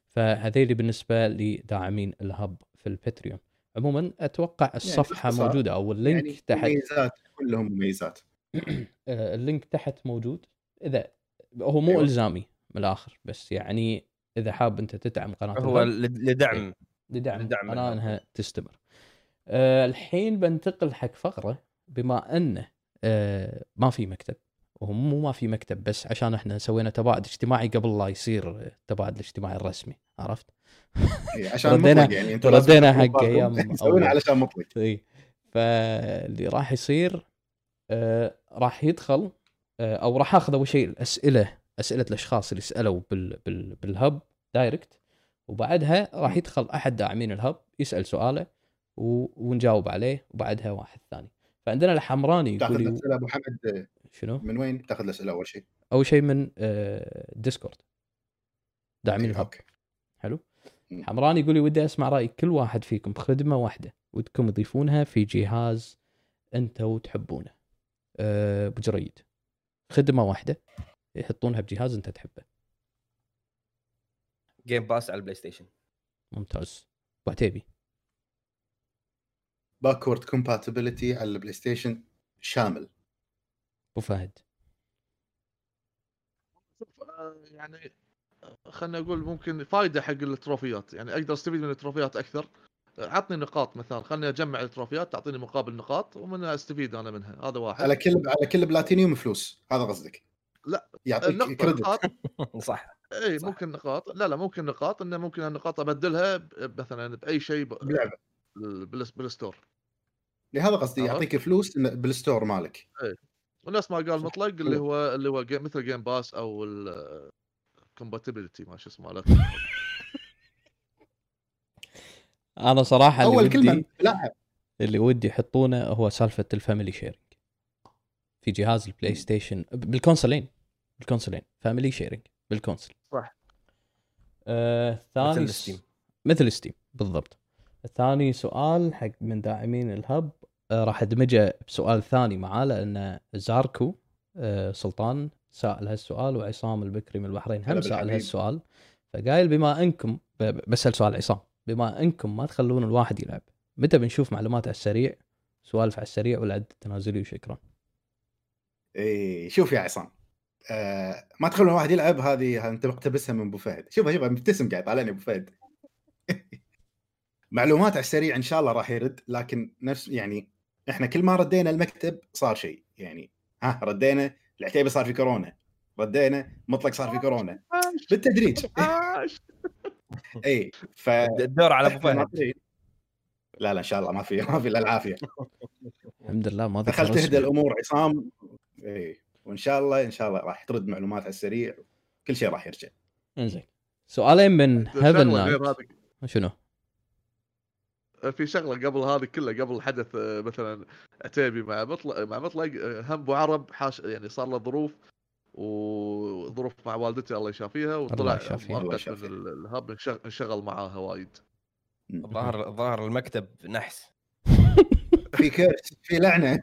فهذيلي بالنسبة لداعمين الهب في الباتريون. عموما أتوقع الصفحة
باختصار،
موجودة أو ال link
يعني
تحت.
مميزات كلهم مميزات.
آه، ال link تحت موجود. إذا هو مو
أيوة.
إلزامي من الآخر بس يعني إذا حاب أنت تدعم قناة
هو
الهب
لد- لدعم
لدعم,
لدعم قناة.
إنها تستمر. أه الحين بنتقل حق فقرة بما أنه أه ما في مكتب وهو مو ما في مكتب بس عشان إحنا سوينا تباعد اجتماعي قبل لا يصير التباعد الاجتماعي الرسمي عرفت؟
إيه، عشان
ردينا-
يعني
ردينا حق
مسوينه
أول.
علشان مطلق
اي فاللي راح يصير أه راح يدخل أه أو راح أخذ أول شيء الأسئلة أسئلة الأشخاص اللي سألوا بال بال بالهب direct وبعدها راح يدخل أحد داعمين الهب يسأل سؤاله و... ونجاوب عليه وبعدها واحد ثاني. فعندنا الحمراني
تأخذ
يقول لي
الاسئله أبو حمد
شنو؟
من وين تأخذ الأسئلة أول شيء؟
أول شيء من آه، ديسكورد داعمين الهب. حلو. حمراني يقول لي ودي أسمع رأي كل واحد فيكم خدمه واحدة ودكم تضيفونها في جهاز أنتم تحبونه. أه بجريد خدمة واحدة. يحطونها بجهاز انت تحبه.
Game Pass على البلاي ستيشن
ممتاز. أبو عتيبي.
backward compatibility على البلاي ستيشن شامل.
أبو فهد.
شوف آه، يعني آه، خلينا نقول ممكن فائده حق التروفيات. يعني أقدر أستفيد من التروفيات أكثر. آه، عطني نقاط مثلا خليني أجمع التروفيات تعطيني مقابل نقاط ومنها أستفيد أنا منها. هذا واحد.
على كل على كل بلاتينيوم فلوس. هذا قصدك.
لا،
يعطيك
credit.
صح
اي
صح.
ممكن نقاط. لا لا ممكن نقاط إنه ممكن النقاط أبدلها ب- مثلا بأي شيء ب-
بلعبة.
بال- بال store.
لهذا قصدي؟ يعطيك فلوس إن- بال store مالك.
ونفس ما قال. مطلق اللي. هو اللي هو game مثل Game Pass أو ال compatibility ما شو اسمه لا.
أنا صراحة اللي
أول
ودي
كلمه لا
اللي ودي يحطونه هو سالفة ال family sharing. في جهاز البلاي ستيشن بالكونسولين بالكونسولين family sharing بال console
صح.
آه ثاني
مثل Steam.
مثل Steam بالضبط الثاني سؤال حق من داعمين الهب آه راح أدمجه بسؤال ثاني معاه لأن زاركو آه سلطان سائل هالسؤال وعصام البكري من البحرين هم
بالحبيب.
هالسؤال فقايل بما أنكم ب- ب- بسال سؤال عصام بما أنكم ما تخلون الواحد يلعب متى بنشوف معلومات على السريع سوالف على السريع والعد التنازلي وشكرا
إيه شوف يا عصام آه ما تخلون الواحد يلعب هذه أنت مقتبسها من أبو فهد. شوف شوف مبتسم قاعد طالعني أبو فهد. معلومات على السريع إن شاء الله راح يرد لكن نفس يعني إحنا كل ما ردينا المكتب صار شيء يعني ها ردينا العتيبة صار في كورونا ردينا مطلق صار في كورونا بالتدريج. إي ف
الدور على
أبو
فهد.
لا لا إن شاء الله ما في ما في إلا العافية.
الحمد لله ما
دخلت تهدى. الأمور عصام. إي وإن شاء الله إن شاء الله راح ترد معلومات على السريع كل شيء راح يرجع.
إنزين. سؤالين من هيفن
شغلة غير
نايت
هذه؟
شنو؟
في شغلة قبل هذه كلها قبل حدث آه، مثلا عتيبي مع مطلق مع مطلق آه، هم أبو عرب حاش يعني صار له ظروف وظروف مع والدتي الله يشافيها وطلع مؤقت. من ال- الهب انشغ- انشغل معاها وايد.
ظهر ظهر المكتب نحس.
في كرش في
لعنة.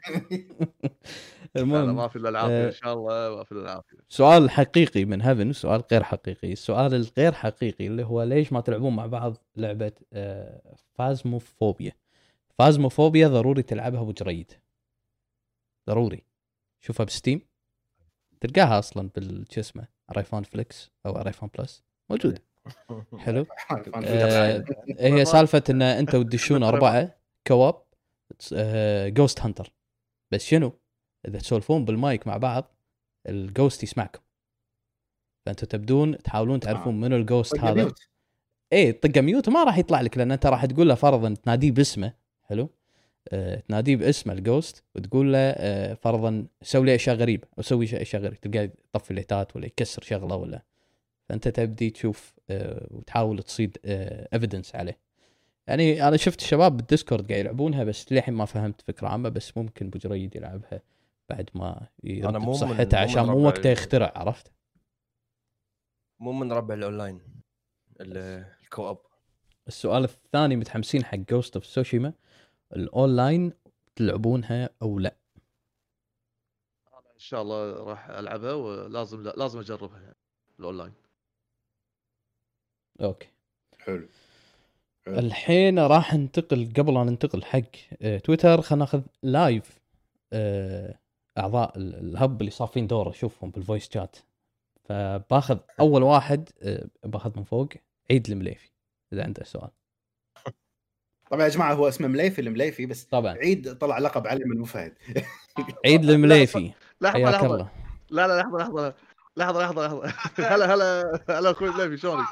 المهم
ما في إلا العافية
آه،
ان شاء الله ما في إلا العافية.
سؤال حقيقي من هيفن وسؤال غير حقيقي. السؤال الغير حقيقي اللي هو ليش ما تلعبون مع بعض لعبة آه، Phasmophobia؟ Phasmophobia ضروري تلعبها أبو جريد. ضروري. شوفها ب Steam. تلقاها أصلا بال شو اسمه ريفان فليكس أو ريفان بلس. موجودة. حلو. آه، هي سالفة إن أنت وتدشون أربعة co-op ghost hunter بس شنو؟ إذا تسولفون بالمايك مع بعض ال ghost يسمعكم. فانتم تبدون تحاولون تعرفون منو ال ghost هذا. إيه طقة mute ما راح يطلع لك لأن أنت راح تقول له فرضا تناديه باسمه. حلو؟ آه تناديه باسمه ال ghost وتقول له آه فرضا سوي لي أشياء غريبة أو سوي أشياء غريبه تلقاه يطفي الليتات ولا يكسر شغلة ولا. فأنت تبدي تشوف آه وتحاول تصيد evidence عليه. يعني أنا شفت الشباب بال Discord قاعد يلعبونها بس للحين ما فهمت فكرة عامة بس ممكن أبو جريد يلعبها. بعد ما
من
عشان مو وقته يخترع عرفت؟
مو من ربع الاونلاين ال- الكواب.
السؤال الثاني متحمسين حق Ghost of Tsushima ال online تلعبونها أو لا؟
إن شاء الله راح ألعبها ولازم لازم أجربها يعني الاونلاين
أوكي.
حلو.
الحين راح ننتقل قبل لا ننتقل حق آه، تويتر خلينا ناخذ live آه، اعضاء ال- الهب اللي صافين دور اشوفهم بال voice chat فباخذ أول واحد آه، باخذ من فوق عيد المليفي إذا عنده سؤال.
طبعا يا جماعة هو اسمه مليفي المليفي بس
طبعا.
عيد طلع لقب عليه من ابو فهد
عيد المليفي.
لحظة
حياك
لحظة.
الله.
لا لا لحظة لحظة لحظة لحظة لحظة. هلا هلا هلا أخوي ليفي شلونك؟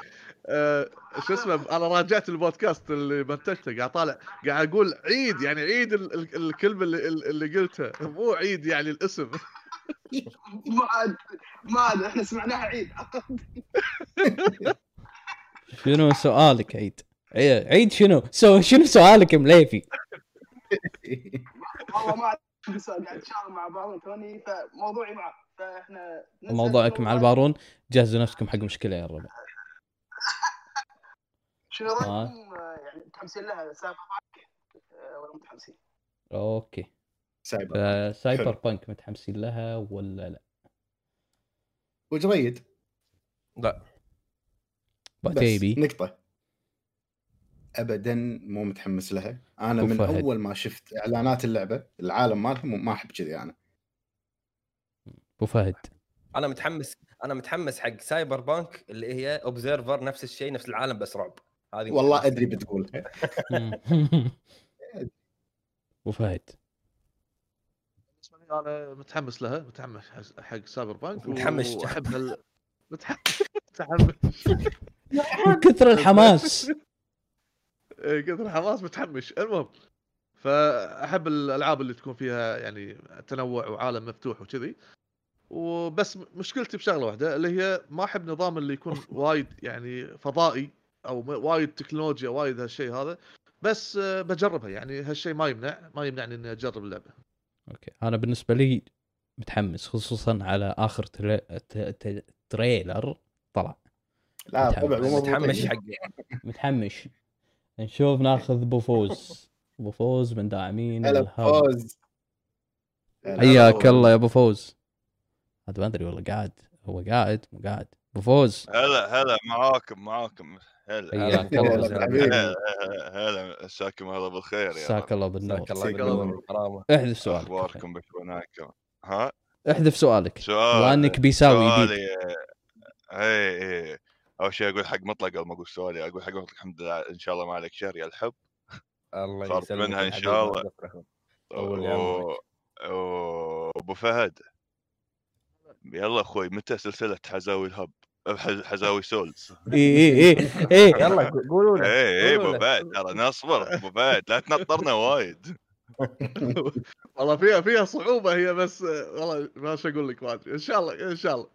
آه، شو اسمه أنا راجعت البودكاست اللي منتجته قاعد طالع قاعد أقول عيد يعني عيد ال- ال- الكلمة اللي, اللي قلتها. مو عيد يعني الاسم.
ما عاد ما عاد إحنا سمعناها عيد.
شنو سؤالك عيد؟ عي- عيد شنو؟ so شنو سؤالك مليفي؟
والله ما عاد سؤال قاعد مع بعض توني فموضوعي معه. فإحنا
موضوعك مع. البارون جهزوا نفسكم حق مشكلة يا الربع.
شنو
آه.
رأيكم؟ آه، يعني متحمسين لها سالفه معك آه، ولا متحمسين؟
أوكي.
سايبر
فسايبر
حلو.
بانك متحمسين لها ولا لا؟
وجريد
لا.
بس نقطة. ابدا مو متحمس لها. أنا من
وفهد.
أول ما شفت إعلانات اللعبة العالم مالهم ما أحب كذي أنا.
أبو فهد.
أنا متحمس أنا متحمس حق Cyberpunk اللي هي Observer نفس الشيء نفس العالم بس رعب. هذه
والله
أدري.
بتقول.
أبو فهد.
بالنسبة لي أنا متحمس لها متحمس حق- حق Cyberpunk
متحمس.
وأحب هال متحمس.
كثر الحماس.
إيه، كثر حماس متحمس. المهم فأحب الألعاب اللي تكون فيها يعني تنوع وعالم مفتوح وكذي. وبس مشكلتي بشغلة واحدة اللي هي ما أحب نظام اللي يكون وايد يعني فضائي. أو وايد تكنولوجيا وايد هالشيء هذا. بس آه، بجربها. يعني هالشيء ما يمنع ما يمنعني إني أجرب اللعبة.
أوكي. أنا بالنسبة لي متحمس خصوصا على آخر تري... ت... ت... تريلر طلع.
لا
متحمس.
طبعا
متحمس.
مضبوط.
حق
متحمس. نشوف ناخذ بوفوز بوفوز من داعمين
هلا
حياك. الله يا أبو فوز. هذا ما أدري والله قاعد. هو قاعد؟ مو قاعد. أبو فوز.
هلا هلا. معاكم معاكم. هلا
حياك
هلا.
هلا هلا مساكم الله بالخير يا
مساك الله بالنور.
مساك الله بالنور.
احذف سؤالك
أخباركم بشوناكم ها؟
احذف سؤالك
سؤال
وانك بيساوي
سؤالي اي اي أول شيء أقول حق مطلق قبل ما أقول سؤالي أقول حق مطلق الحمد لله إن شاء الله ما عليك شر يا الحب.
الله يسلمك
منها إن
يا
شاء الله. أبو فهد. يلا أخوي متى سلسلة حزاوي الهب؟ حزاوي سولز.
اي اي اي اي
يلا قولوا له
اي اي
أبو.
فهد ترى نصبر أبو فهد لا تنطرنا وايد.
والله فيها فيها صعوبة هي بس والله ما إيش أقول لك ما أدري. إن شاء الله إن شاء الله.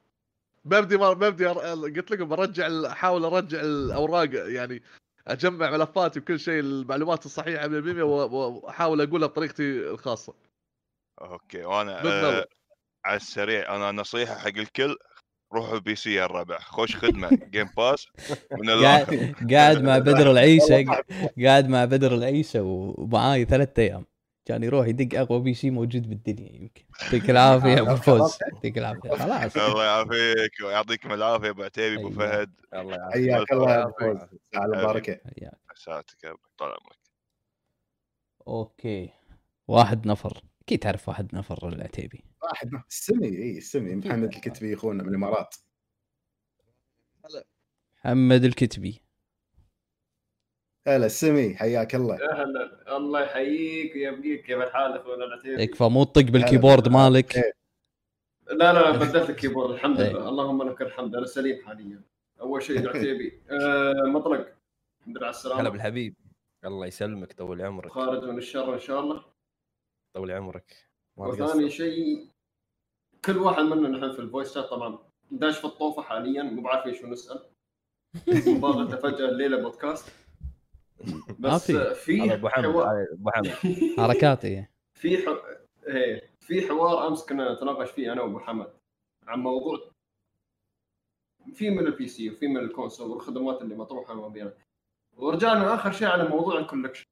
ببدي ما ببدي قلت لكم برجع أحاول أرجع الأوراق يعني أجمع ملفاتي وكل شيء المعلومات الصحيحة 100% و- وأحاول أقولها بطريقتي
الخاصة. أوكي
وأنا.
آه على السريع أنا نصيحة حق الكل. روحوا PC يا الربع خوش خدمة Game Pass من الآخر.
قاعد قاعد مع بدر العيسى قاعد مع بدر العيسى ومعاي ثلاثة أيام. كان يروح يدق أقوى PC موجود بالدنيا يمكن. يعطيك العافية أبو فوز. يعطيك العافية. خلاص.
الله يعافيك ويعطيكم العافية أبو عتيبي
أبو.
فهد.
الله يعافيك.
حياك الله يا أبو فوز. على البركه
حياك.
يا أبو. طال عمرك.
أوكي. واحد نفر. أكيد تعرف واحد نفر العتيبي.
واحد السمي إي السمي محمد الكتبي أخونا من الإمارات.
محمد الكتبي.
هلا السمي حياك الله.
أهلا الله يحييك ويبقيك كيف الحال اخونا العتيبي
يكفى مو تطق بالكيبورد مالك.
لا لا بدلت الكيبورد الحمد
إيه.
لله. اللهم لك الحمد أنا سليم حاليا. أول شيء العتيبي آه مطلق. الحمد لله على
هلا
السلامه
بالحبيب. الله يسلمك طول عمرك.
خارج من الشر إن شاء الله.
طول عمرك.
وثاني. شيء كل واحد منا نحن في ال voice chat طبعا داش في الطوفة حاليا مو بعارفين شو نسال مباغته فجاه الليلة بودكاست. بس
في.
آه،
أبو حمد. أبو حمد.
حركات إيه
في ح... إيه في حوار أمس كنا نتناقش فيه أنا وأبو حمد عن موضوع في من ال PC وفي من ال console والخدمات اللي مطروحة ما بينها. ورجعنا آخر شيء على موضوع ال collection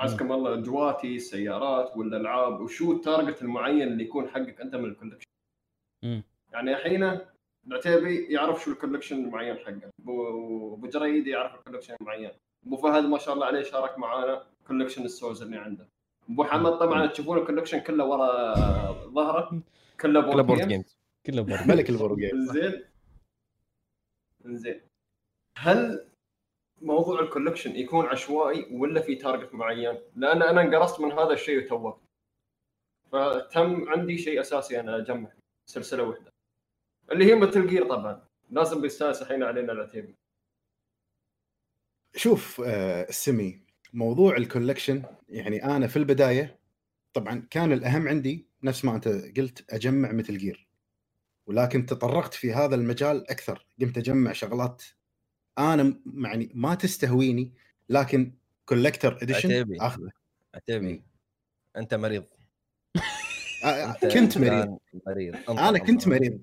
عزكم الله جواتي سيارات ولا العاب وشو ال target المعين اللي يكون حقك أنت من ال collection
مم.
يعني الحين العتيبي يعرف شو ال collection المعين حقه ابو جريد يعرف ال collection المعين. أبو فهد ما شاء الله عليه شارك معانا collection ال Souls اللي عنده. أبو حمد طبعا تشوفون ال collection كله ورا ظهره كله
board
board game
games
كله برضه
ملك البرجر
زين. زين. هل موضوع ال collection يكون عشوائي ولا في target معين؟ لأن أنا انقرصت من هذا الشيء وتوقت. فتم عندي شيء أساسي أنا أجمع سلسلة واحدة. اللي هي مثل Gear طبعا لازم بيستانس الحين علينا العتيبي.
شوف آه السمي موضوع ال collection يعني أنا في البداية طبعا كان الأهم عندي نفس ما أنت قلت أجمع مثل Gear ولكن تطرقت في هذا المجال أكثر قمت أجمع شغلات أنا يعني ما تستهويني لكن كولكتر اديشن. آخذه.
عتيبي أنت مريض.
آه، كنت مريض.
مريض.
أنا كنت. مريض.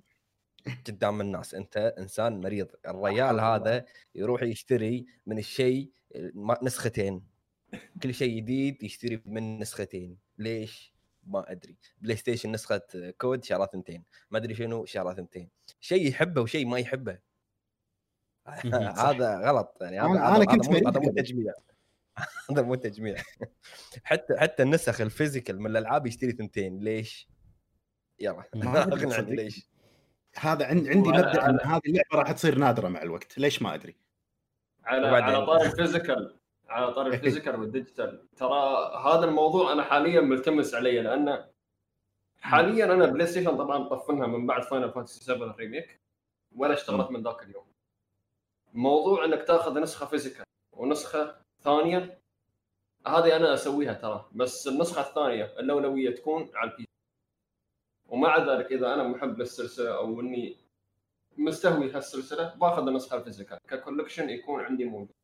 قدام الناس. أنت إنسان مريض. الريال هذا يروح يشتري من الشيء ما- نسختين. كل شيء جديد يشتري من نسختين. ليش؟ ما أدري. PlayStation نسخة كود شارع ثنتين. ما أدري شنو شارع ثنتين. شيء يحبه وشيء ما يحبه. هذا غلط يعني هذا
أنا- كنت
هذا مو. تجميع هذا مو تجميع حتى حتى النسخ ال physical من الألعاب يشتري ثنتين ليش؟ يلا اقنعني. ليش
هذا عن- عندي مبدأ
إن
هذه اللعبة راح تصير نادرة مع الوقت ليش ما أدري
على؟ على طار ال physical على طار ال physical وال digital ترى هذا الموضوع أنا حاليا ملتمس علي لأن حاليا أنا بلاي ستيشن طبعا طفنها من بعد فاينل فانتسي 7 ريميك ولا اشتغلت من ذاك اليوم موضوع إنك تاخذ نسخة physical ونسخة ثانية. هذه أنا أسويها ترى بس النسخة الثانية الأولوية تكون على البي ومع ذلك إذا أنا محب للسلسلة أو إني مستهوي هالسلسلة باخذ النسخة ال physical. ك collection يكون عندي موجود.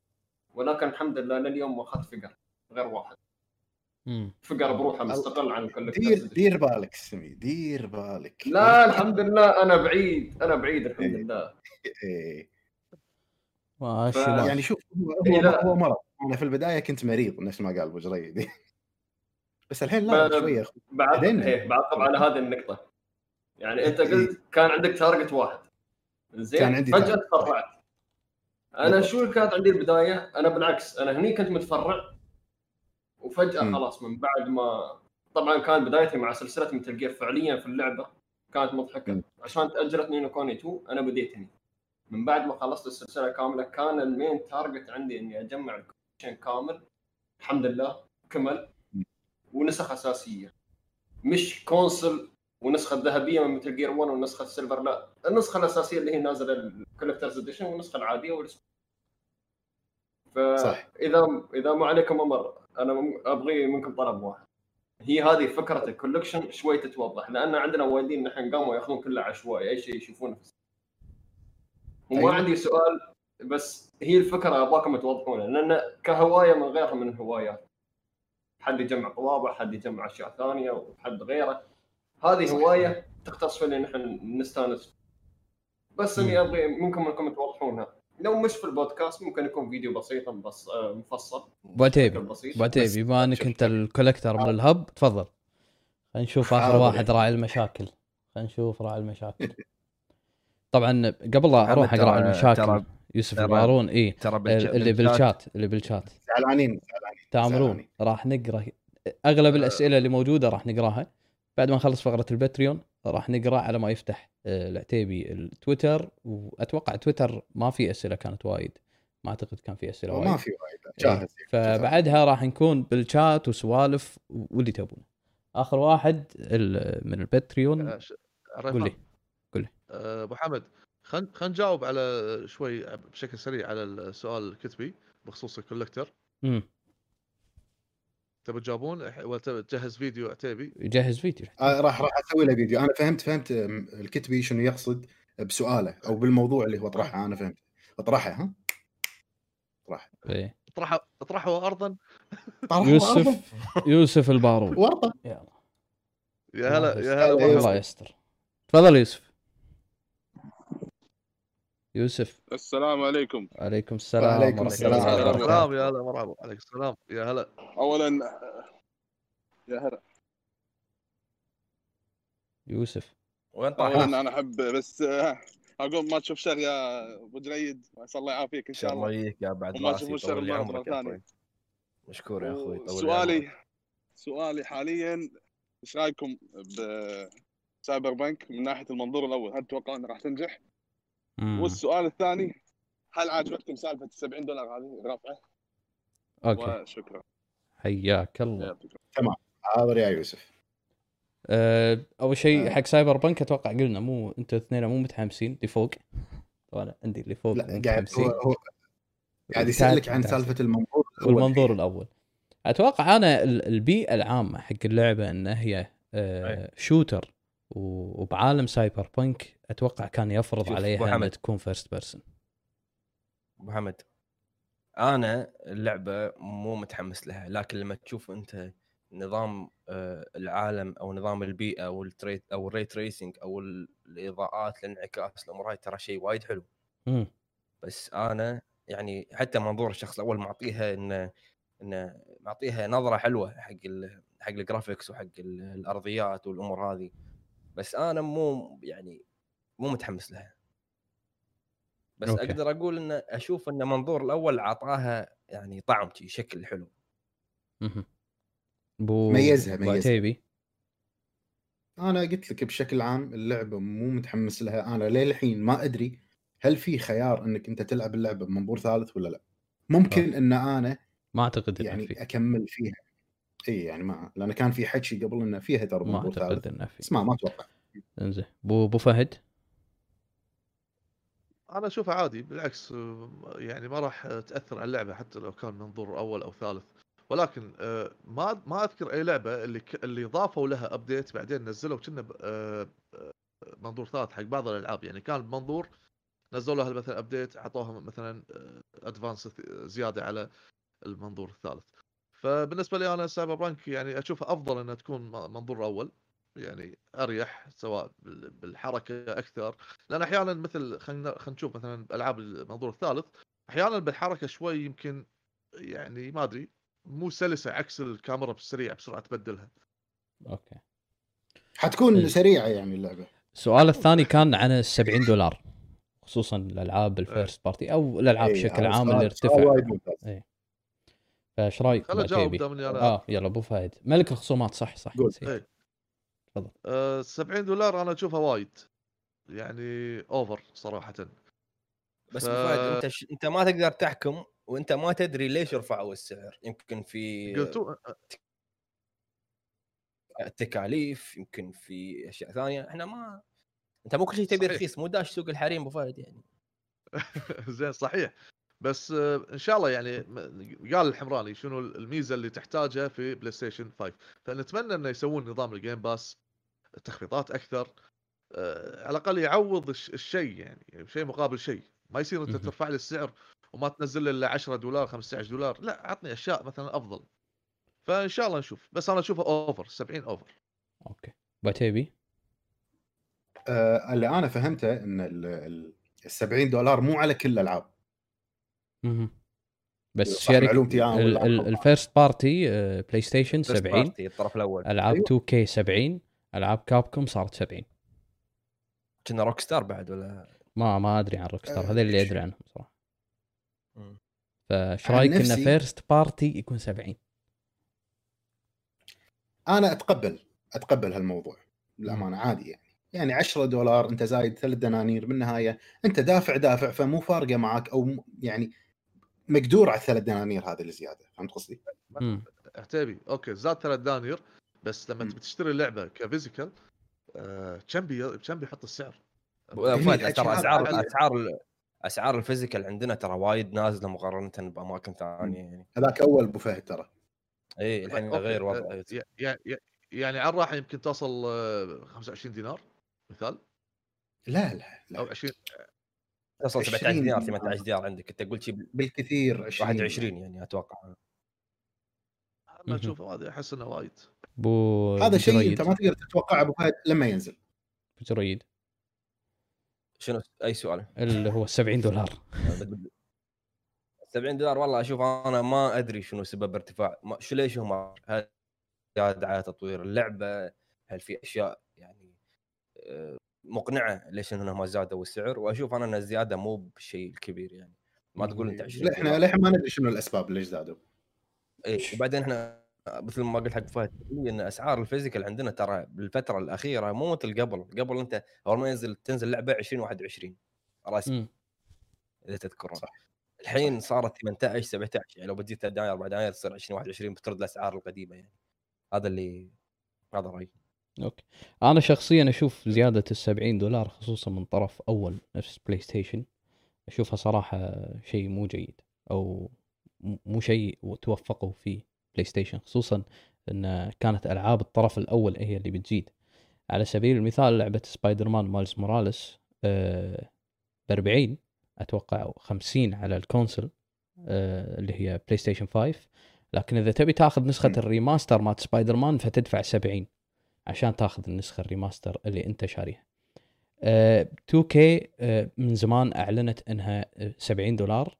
ولكن الحمد لله لليوم ما أخذت figure غير واحد.
مم.
figure بروحه مستقل عن
دير
ال collector's
دير بالك سمي دير بالك.
لا الحمد لله أنا بعيد أنا بعيد الحمد
إيه.
لله.
إيه.
ف-.
يعني شوف هو
إيه،
هو,
لا.
هو مرض أنا في البداية كنت مريض نفس ما قال أبو جريد بس الحين لا
ب-
شوية
بعد
بعدين-
إيه بعقب على هذه النقطة يعني أنت قلت كان عندك target واحد زين
كان عندي
فجأة
target.
تفرعت
أنا.
شو اللي كانت عندي البداية؟ أنا بالعكس أنا هني كنت متفرع وفجأة
مم.
خلاص من بعد ما طبعا كان بدايتي مع سلسلة Metal Gear فعليا في اللعبة كانت مضحكة
مم.
عشان تأجلت نينو كوني 2 أنا بديت هني من بعد ما خلصت السلسلة كاملة كان ال main target عندي إني أجمع ال collection كامل. الحمد لله كمل. ونسخ أساسية. مش console ونسخة ذهبية من Metal Gear 1 والنسخه ال silver لا. النسخة الأساسية اللي هي نازلة ال collector's edition والنسخه العادية والس-
صح.
فاذا إذا ما عليكم أمر أنا أبغي منكم طلب واحد. هي هذه فكرة ال collection شوي تتوضح لأن عندنا وايدين نحن قاموا ياخذون كله عشوائي أي شيء يشوفونه في وما
أيوة.
عندي سؤال بس هي الفكرة أبغاكم توضحونها لأن كهواية من غيرها من الهوايات حد يجمع طوابع حد يجمع أشياء ثانية وحد غيره. هذه. هواية تختص في اللي نحن نستانس. بس
إني.
أبغي منكم أنكم توضحونها. لو مش في البودكاست ممكن يكون فيديو بسيط بس آه، مفصل.
عتيبي
بس-
بما
إنك.
أنت الكولكتر من الهب تفضل. خلينا نشوف
آخر.
واحد راعي المشاكل. خلينا نشوف راعي المشاكل. طبعا قبل لا
أروح
أقرأ
ترى-
المشاكل
ترى-
يوسف البارون اي
ترى بالش-
اللي بالشات اللي بالشات.
زعلانين زعلانين
تامرون. راح نقرأ. أغلب الأسئلة اللي موجودة راح نقراها. بعد ما نخلص فقرة الباتريون راح نقرأ على ما يفتح آه، العتيبي التويتر. وأتوقع تويتر ما في أسئلة كانت وايد. ما أعتقد كان في أسئلة وايد
ما في وايد. جاهز
فبعدها راح نكون بالشات وسوالف واللي تبونه. آخر واحد ال- من الباتريون.
آه، ش-
قول لي.
ريفان، آه، أبو حمد خلينا خلينا نجاوب على شوي بشكل سريع على السؤال العتيبي بخصوص الكولكتر
امم
تبي تجاوبون؟ ولا تبي تجهز فيديو عتيبي؟
يجهز فيديو.
آه راح راح أسوي له فيديو. أنا فهمت فهمت الكتبي شنو يقصد بسؤاله أو بالموضوع اللي هو طرحه. أنا فهمت. اطرحه ها؟ طرح
إيه.
اطرحوا اطرحوا ارضا؟
يوسف يوسف البارون
ورطة.
يلا.
يا هلا يا هلا.
الله
يستر. تفضل يوسف. يوسف.
السلام عليكم.
عليكم السلام
وعليكم
عليكم. السلام. يا هلا. مرحبا. عليك السلام. يا هلا.
اولا يا هلا.
يوسف.
وين طاح؟
أنا أحب بس آه، أقول ما تشوف شر يا أبو جريد. الله يعافيك إن شاء
الله.
الله
يجيك يا بعد راسي
تشوفون شر ثانية.
أخوي. مشكور يا أخوي طول.
سؤالي سؤالي حاليا إيش رأيكم بسايبر بنك من ناحية المنظور الأول؟ هل تتوقعون انها راح تنجح؟
مم.
والسؤال الثاني هل عاجبتكم سالفة ال 70 دولار هذه؟ رفعه؟
okay.
وشكرا
حياك الله.
يعطيكم
حاضر يا يوسف.
أه أول شيء
آه.
حق سايبر بنك أتوقع قلنا مو أنتوا الاثنين مو متحمسين اللي فوق. طبعا عندي اللي فوق
لا قاعد
متحمسين.
هو, هو قاعد يسألك عن. سالفة المنظور الأول.
والمنظور. الأول. أتوقع أنا ال- البيئة العامة حق اللعبة إن هي آه shooter. وبعالم سايبر بنك أتوقع كان يفرض عليها
إنها.
تكون first person
أبو حمد أنا اللعبة مو متحمس لها لكن لما تشوف أنت نظام آه، العالم أو نظام البيئة أو التريت أو ال ray tracing أو ال- الإضاءات الانعكاس الأمور هاي ترى شيء وايد حلو. بس أنا يعني حتى منظور الشخص الأول معطيها انه انه معطيها نظرة حلوة حق ال حق ال graphics وحق ال- الأرضيات والأمور هذه. بس أنا مو يعني مو متحمس لها. بس okay. أقدر أقول إن أشوف إن منظور الأول عطاها يعني طعم شكل حلو.
مهم. بو
ميزها-
بو
ميزها.
عتيبي
أنا قلت لك بشكل عام اللعبة مو متحمس لها. أنا للحين ما أدري هل في خيار إنك أنت تلعب اللعبة بمنظور ثالث ولا لا. ممكن إن أنا
ما أعتقد
يعني
في.
أكمل فيها. اي يعني ما لأن كان في حكي قبل إنه فيها ترى
ما
منظور ثالث.
اعتقد إنه في.
بس ما ما أتوقع.
إنزين. بو بو فهد؟
أنا اشوفها عادي بالعكس آه، يعني ما راح تأثر على اللعبة حتى لو كان منظور أول أو ثالث. ولكن آه، ما ما أذكر أي لعبة اللي ك- اللي ضافوا لها update بعدين نزلوا كنا ب- آه، منظور ثالث حق بعض الألعاب. يعني كان بمنظور نزلوا لها مثلا update اعطوها مثلا advance زيادة على المنظور الثالث. فبالنسبة لي أنا سايبر بانك يعني أشوفها أفضل إنها تكون منظور أول يعني أريح سواء بال- بالحركة أكثر لأن أحيانا مثل خلينا خلينا نشوف مثلا ألعاب المنظور الثالث أحيانا بالحركة شوي يمكن يعني ما أدري مو سلسة عكس الكاميرا بالسريع بسرعة تبدلها.
okay.
حتكون
إيه.
سريعة يعني اللعبة.
السؤال الثاني كان عن ال 70 دولار خصوصا الألعاب ال first party أو الألعاب
إيه،
بشكل عام اللي ارتفع.
وايد ممتاز.
فايش رأيك
خل اجاوب؟ دام إني أنا
آه يلا أبو فهد ملك الخصومات صح صح. نسيت.
إيه.
تفضل.
آه 70 دولار أنا أشوفها وايد يعني over صراحة
بس
ف-.
فهد أنت ش... أنت ما تقدر تحكم وأنت ما تدري ليش رفعوا السعر يمكن في
قلتوا
تكاليف يمكن في أشياء ثانية إحنا ما أنت مو كل شيء تبي. رخيص مو داش سوق الحريم أبو فهد يعني
زين صحيح بس آه، إن شاء الله يعني قال الحمراني شنو الميزة اللي تحتاجها في بلاي ستيشن 5 فنتمنى إنه يسوون نظام ال Game Pass تخفيضات أكثر آه، على الأقل يعوض الش- الشيء يعني شيء مقابل شيء. ما يصير
أنت.
ترفع لي السعر وما تنزل لي إلا 10 دولار 15 دولار. لا عطني أشياء مثلا أفضل. فإن شاء الله نشوف. بس أنا أشوفه over 70 over
okay. بعتيبي
آه اللي أنا فهمته إن ال ال 70 دولار مو على كل
الألعاب. بس
غلطان؟
ال first party PlayStation
First
70
party الطرف الأول.
ألعاب
أيوه.
2K 70 ألعاب Capcom صارت 70
كنا Rockstar بعد ولا؟
ما ما أدري عن Rockstar
آه،
هذا اللي؟ أدري عنهم
صراحة.
فايش رأيك
نفسي-
first party يكون 70
أنا أتقبل أتقبل هالموضوع. للأمانة عادي يعني. يعني 10 دولار أنت زايد ثلاث دنانير بالنهاية أنت دافع دافع فمو فارقة معك أو يعني مقدور على الثلاث دنانير هذه الزياده فهمت قصدي؟
عتيبي okay زاد ثلاث دنانير بس لما. تبي تشتري اللعبة ك physical آه، كم بي كم بيحط السعر؟
فهد ترى اسعار.
أسعار
أسعار ال physical عندنا ترى وايد نازلة مقارنة بأماكن ثانية يعني
هذاك أول أبو فهد ترى
إي الحين غير
آه،
وضع
يعني على الراحه يمكن توصل آه، 25 دينار مثال
لا لا
أو
لا
20
توصل
20
17 دينار
دينار.
18 دينار عندك. أنت قلت شيء
بالكثير 20
21 يعني أتوقع.
أنا
مهم.
اشوفه هذا أحس إنه وايد.
بو
هذا شيء. أنت ما تقدر تتوقعه أبو فهد لما ينزل.
بجريد
شنو؟ أي سؤال؟
اللي هو 70 دولار.
70 دولار والله أشوف أنا ما أدري شنو سبب ارتفاع. ما شو ليش هم هل زاد على تطوير اللعبة؟ هل في أشياء يعني آه، مقنعة ليش انهم ما زادوا السعر وأشوف أنا إن الزيادة مو بالشيء الكبير يعني. ما تقول أنت 20
لا
إحنا.
للحين ما ندري شنو الأسباب ليش زادوا.
اي وبعدين إحنا مثل ما قلت حق فهد إن أسعار ال physical عندنا ترى بالفترة الأخيرة مو مثل قبل. قبل أنت أول ما ينزل تنزل لعبة 2021 رسمي. إذا تذكرون.
صح.
الحين صارت 18 17 يعني لو بتزيد 3 دناير 4 دناير تصير 2021 بترد الأسعار القديمة يعني. هذا اللي هذا رأيي.
okay. أنا شخصيا أشوف زيادة ال 70 دولار خصوصا من طرف أول نفس PlayStation أشوفها صراحة شيء مو جيد أو مو شيء توفقوا فيه PlayStation خصوصا إن كانت ألعاب الطرف الأول هي اللي بتزيد. على سبيل المثال لعبة Spider-Man Miles Morales ب 40 أتوقع أو 50 على ال console آه، اللي هي PlayStation 5 لكن إذا تبي تاخذ نسخة.
ال
remaster مال سبايدر مان فتدفع 70 عشان تاخذ النسخة ال remaster اللي انت شاريها. آه 2K آه من زمان اعلنت انها آه، 70 دولار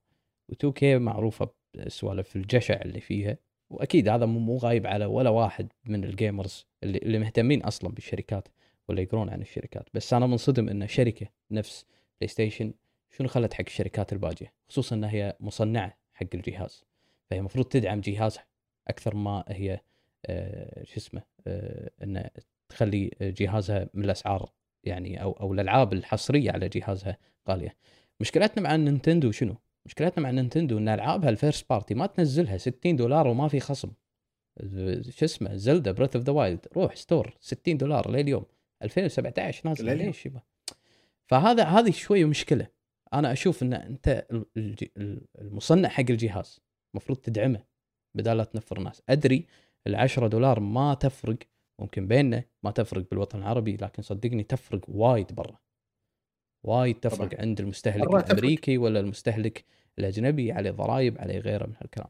و2K معروفة بسوالف الجشع اللي فيها. واكيد هذا مو غايب على ولا واحد من ال gamers اللي, اللي مهتمين أصلا بالشركات ولا يقرون عن الشركات. بس أنا منصدم إن شركة نفس PlayStation شنو خلت حق الشركات الباجية؟ خصوصا انها هي مصنعة حق الجهاز. فهي المفروض تدعم جهازها أكثر ما هي آه شو اسمه آه ان تخلي جهازها من الأسعار يعني أو أو الألعاب الحصرية على جهازها غالية. مشكلتنا مع Nintendo شنو؟ مشكلتنا مع Nintendo إن ألعابها ال first party ما تنزلها 60 دولار وما في خصم. شو اسمه Zelda Breath of the Wild روح store 60 دولار لليوم 2017 نازله
لليوم.
ليش يبا؟ فهذا هذه شوية مشكلة. أنا أشوف إن أنت المصنع حق الجهاز المفروض تدعمه بدال لا تنفر الناس. أدري ال 10 دولار ما تفرق ممكن بيننا ما تفرق بالوطن العربي لكن صدقني تفرق وايد برا. وايد تفرق
طبعاً.
عند المستهلك. الأمريكي ولا المستهلك الأجنبي عليه ضرائب عليه غيره من هالكلام.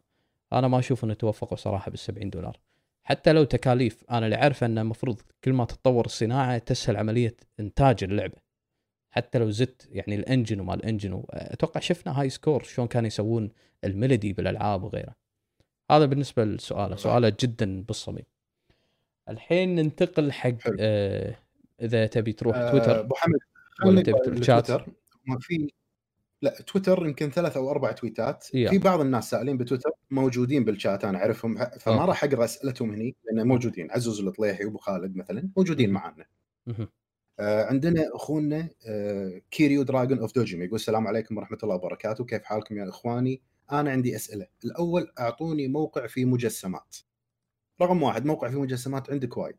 أنا ما أشوف إنه توفقوا صراحة بال 70 دولار. حتى لو تكاليف أنا اللي عارفه إنه المفروض كل ما تتطور الصناعة تسهل عملية إنتاج اللعبة. حتى لو زدت يعني ال engine وما ال engine أتوقع شفنا High Score شلون كانوا يسوون ال melody بالألعاب وغيره. هذا بالنسبة لسؤاله. سؤاله جدا بالصميم. الحين ننتقل حق. آه إذا تبي تروح
آه،
تويتر
أبو حمد
ولا تبي تروح شات
التويتر. ما في لا تويتر يمكن ثلاث أو أربع تويتات.
يا.
في بعض الناس سائلين بتويتر موجودين بالشات أنا أعرفهم. فما. راح أقرأ أسئلتهم هني لأن موجودين. عزوز الطليحي وابو خالد مثلا موجودين
مهم.
آه، عندنا أخونا آه، Kiryu Dragon of Dojima يقول السلام عليكم ورحمة الله وبركاته. كيف حالكم يا إخواني؟ أنا عندي أسئلة. الأول أعطوني موقع في مجسمات. رقم واحد موقع في مجسمات عندك وايد.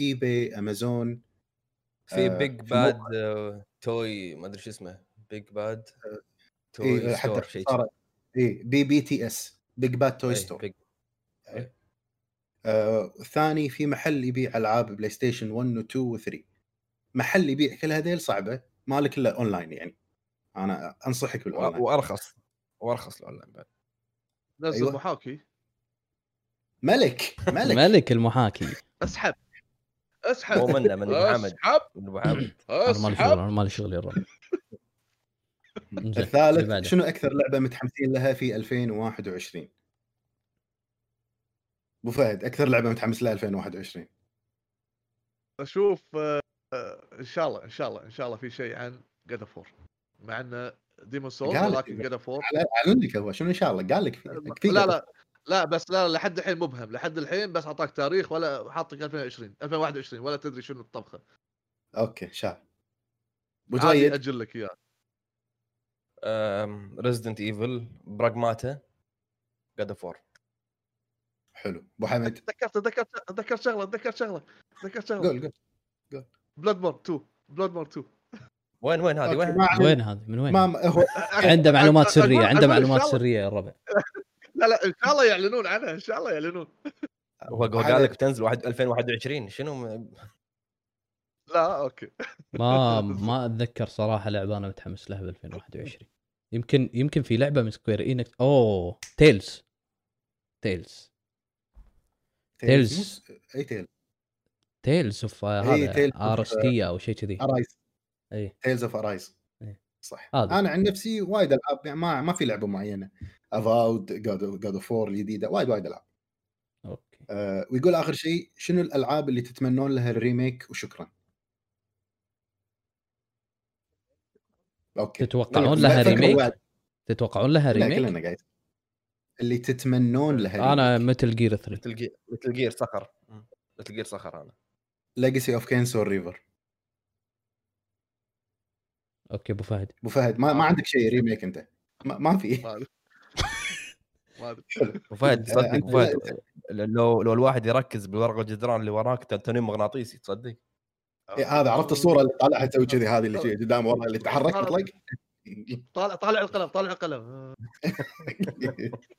eBay أمازون
في
آه،
Big
في
Bad Toy ما أدري شو اسمه. Big Bad Toy
إيه Store
شيء
اي BBTS Big Bad
Toy
Store
Big
آه، الثاني في محل يبيع ألعاب PlayStation 1 و 2 و 3 محل يبيع كل هذيل صعبة مالك إلا اونلاين يعني. أنا أنصحك بالاونلاين
وأرخص. وارخص الاونلاين بعد.
نزل
أيوة.
محاكي؟
ملك ملك.
ملك المحاكي.
أسحب. أسحب.
مو منه من ابو حمد
أسحب.
من ابو حمد
أنا مالي شغل أنا مالي شغل يا رب.
الثالث. شنو أكثر لعبة متحمسين لها في 2021 أبو فهد أكثر لعبة متحمس لها 2021
أشوف آه، إن شاء الله إن شاء الله إن شاء الله في شيء عن God of War مع إنه Demon's Souls
قال-
ولكن God of War
على- اعلن لك هو شنو إن شاء الله؟ قال لك في
لا لا لا بس لا لحد الحين مبهم لحد الحين بس أعطاك تاريخ ولا حاطك 2020 2021 ولا تدري شنو
الطبخة. okay
عادي
جيد
أجل لك إياه.
Resident Evil Pragmata God of War
حلو. أبو حمد
تذكرت تذكرت تذكرت شغلة تذكرت شغلة تذكرت شغلة.
قول قول
Bloodborne 2 Bloodborne 2
وين وين هذه؟ وين؟
وين هذه؟ من وين؟
ما هو
عنده معلومات
سرية
عنده معلومات سرية يا الربع
لا لا إن شاء الله يعلنون عنها إن شاء الله يعلنون.
هو. قال لك بتنزل واحد 2021 شنو
لا okay.
ما ما أتذكر صراحة لعبة أنا متحمس لها ب 2021 يمكن يمكن في لعبة من Square Enix أوه Tales Tales Tales.
أي Tale
تيلز
أوف
هذا
Tales of-
ارستيا أو شيء كذي.
Arise
اي
Tales of
Arise.
صح.
هذا.
أنا عن نفسي وايد ألعاب يعني ما ما في لعبة معينة. افاود God of War الجديدة وايد وايد ألعاب.
okay.
أه ويقول آخر شيء شنو الألعاب اللي تتمنون لها ال remake وشكرا؟ okay.
تتوقعون لها
remake.
تتوقعون لها ريميك؟
كلنا قاعد. اللي تتمنون لها
أنا متل جير 3
مثل جير مثل جير صخر مثل جير صخر أنا
ليجاسي اوف كينسور ريفر
أوكي أبو فهد.
أبو فهد ما, ما عندك شيء ريميك أنت. ما, ما في.
ادري
وفهد تصدق
آه،
أبو فهد لو لو الواحد يركز بالورقة الجدران اللي وراك تنين مغناطيسي تصدق.
إيه، هذا عرفت الصورة اللي طالعها تسوي كذي هذه اللي قدام ورا اللي تحرك تطلق
طالع طالع القلم طالع القلم. آه.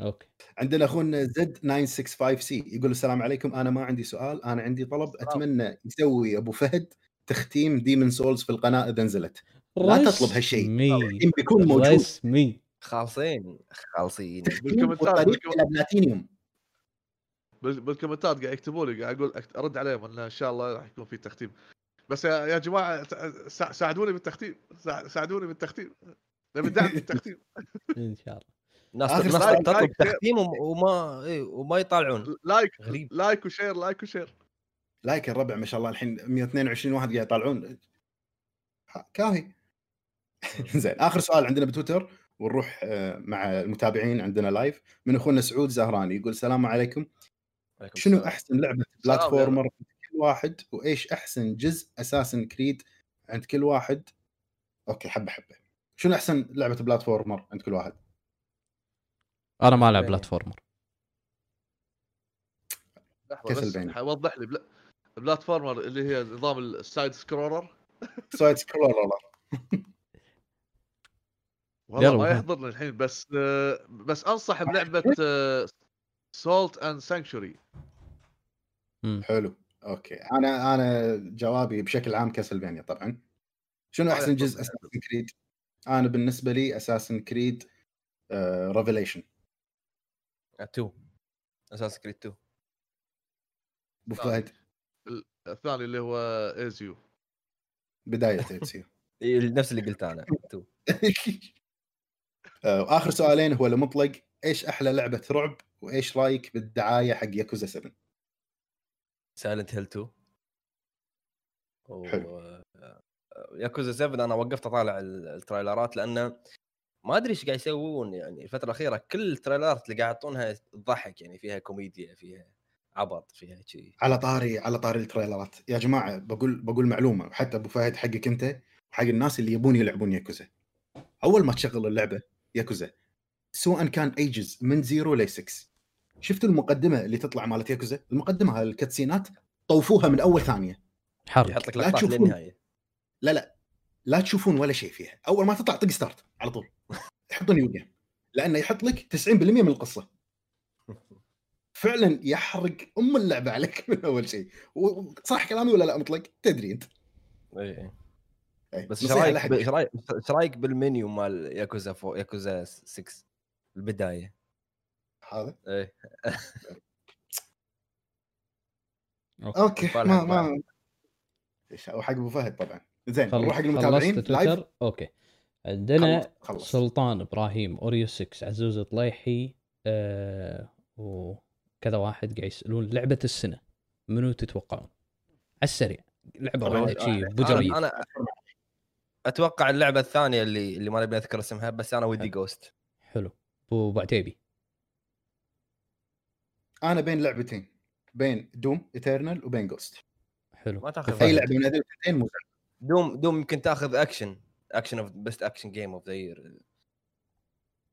okay.
عندنا أخونا Z 965 C يقول السلام عليكم أنا ما عندي سؤال أنا عندي طلب أتمنى يسوي أبو فهد تختيم Demon's Souls في القناة إذا نزلت. لا تطلب هالشيء. بيكون موجود.
رسمي.
خالصين خالصين.
بال
comment
ات- platinum.
بال comment ات قاعد يكتبوا لي قاعد أقول أرد عليهم إن شاء الله راح يكون في تختيم. بس يا, يا جماعة ساعدوني بالتختيم. سا- ساعدوني بالتختيم. نبي دعم بالتختيم
إن شاء الله.
ناس ناس. تطلب تختيم وم- وما إيه، وما يطالعون.
like
غريب.
like و share like
و share. like الربع ما شاء الله الحين 122 واحد قاعد يطالعون. كافي. زين آخر سؤال عندنا بتويتر ونروح آه، مع المتابعين عندنا live من أخونا سعود زهراني يقول السلام عليكم.
عليكم
شنو
السلام.
أحسن
لعبة
platformer عند كل واحد؟ وإيش أحسن جزء Assassin's Creed عند كل واحد؟ okay حبة حبة. شنو أحسن لعبة platformer عند كل واحد؟
أنا ما ألعب
يعني.
platformer. بس
Castlevania.
حوضح لي بلا... platformer اللي هي نظام ال side
scroller side
scroller
والله
ما. يحضرني الحين بس آه، بس أنصح بلعبة Salt and Sanctuary
حلو. okay. أنا أنا جوابي بشكل عام Castlevania طبعا. شنو
ما أحسن
جزء Assassin's Creed؟ أنا بالنسبة لي Assassin's Creed Revelation
2 Assassin's Creed 2
أبو.
فهد.
الثاني اللي هو Ezio
بداية Ezio
إيه، نفس اللي قلت أنا 2
آه، واخر سؤالين هو المطلق إيش أحلى لعبة رعب؟ وإيش رأيك بالدعاية حق ياكوزا 7
Silent Hill 2 و...
حلو.
آه، ياكوزا 7 أنا وقفت أطالع ال- ال trailer ات لأنه ما أدري إيش قاعد يسوون يعني الفترة الأخيرة كل ال trailer ات اللي قاعد يعطونها تضحك يعني فيها كوميديا فيها عبط فيها شيء
على طاري على طاري ال trailer ات. يا جماعة بقول بقول معلومة. وحتى أبو فهد حقك أنت وحق الناس اللي يبون يلعبون ياكوزا. أول ما تشغل اللعبة ياكوزا سواء كان أي جزء من Zero ل 6 شفتوا المقدمة اللي تطلع مالت ياكوزا؟ المقدمة هاي ال cutscene ات طوفوها من أول ثانية.
حرق.
يحط لك
لا
لقطات. للنهاية.
لا لا. لا تشوفون ولا شيء فيها. أول ما تطلع طق start على طول. يحطون new game لأنه يحط لك 90% من القصة. فعلا يحرق أم اللعبة عليك من أول شيء. و- صح كلامي ولا لا مطلق؟ تدري أنت.
إيه.
أي.
بس إيش رأيك إيش رأيك بالمنيو مال ياكوزا فو ياكوزا 6 البداية؟
هذا؟ إيه.
okay.
ما. ما إيش- وحق أبو فهد طبعا. زين
خل-
نروح حق المتابعين.
live okay. عندنا. سلطان إبراهيم اوريو 6 عزوز طليحي آه وكذا واحد قاعد يسألون لعبة السنة منو تتوقعون؟ على السريع
لعبة
واحدة شيء؟
أنا
بجريد
أنا أتوقع اللعبة الثانية اللي اللي ما نبي نذكر اسمها بس أنا ودي. Ghost
حلو. ابو بعتيبي
أنا بين لعبتين بين Doom Eternal وبين Ghost
حلو.
ما
تأخذ.
أي لعبة من هذول الاثنين.
Doom Doom يمكن تأخذ action action of best action game of the year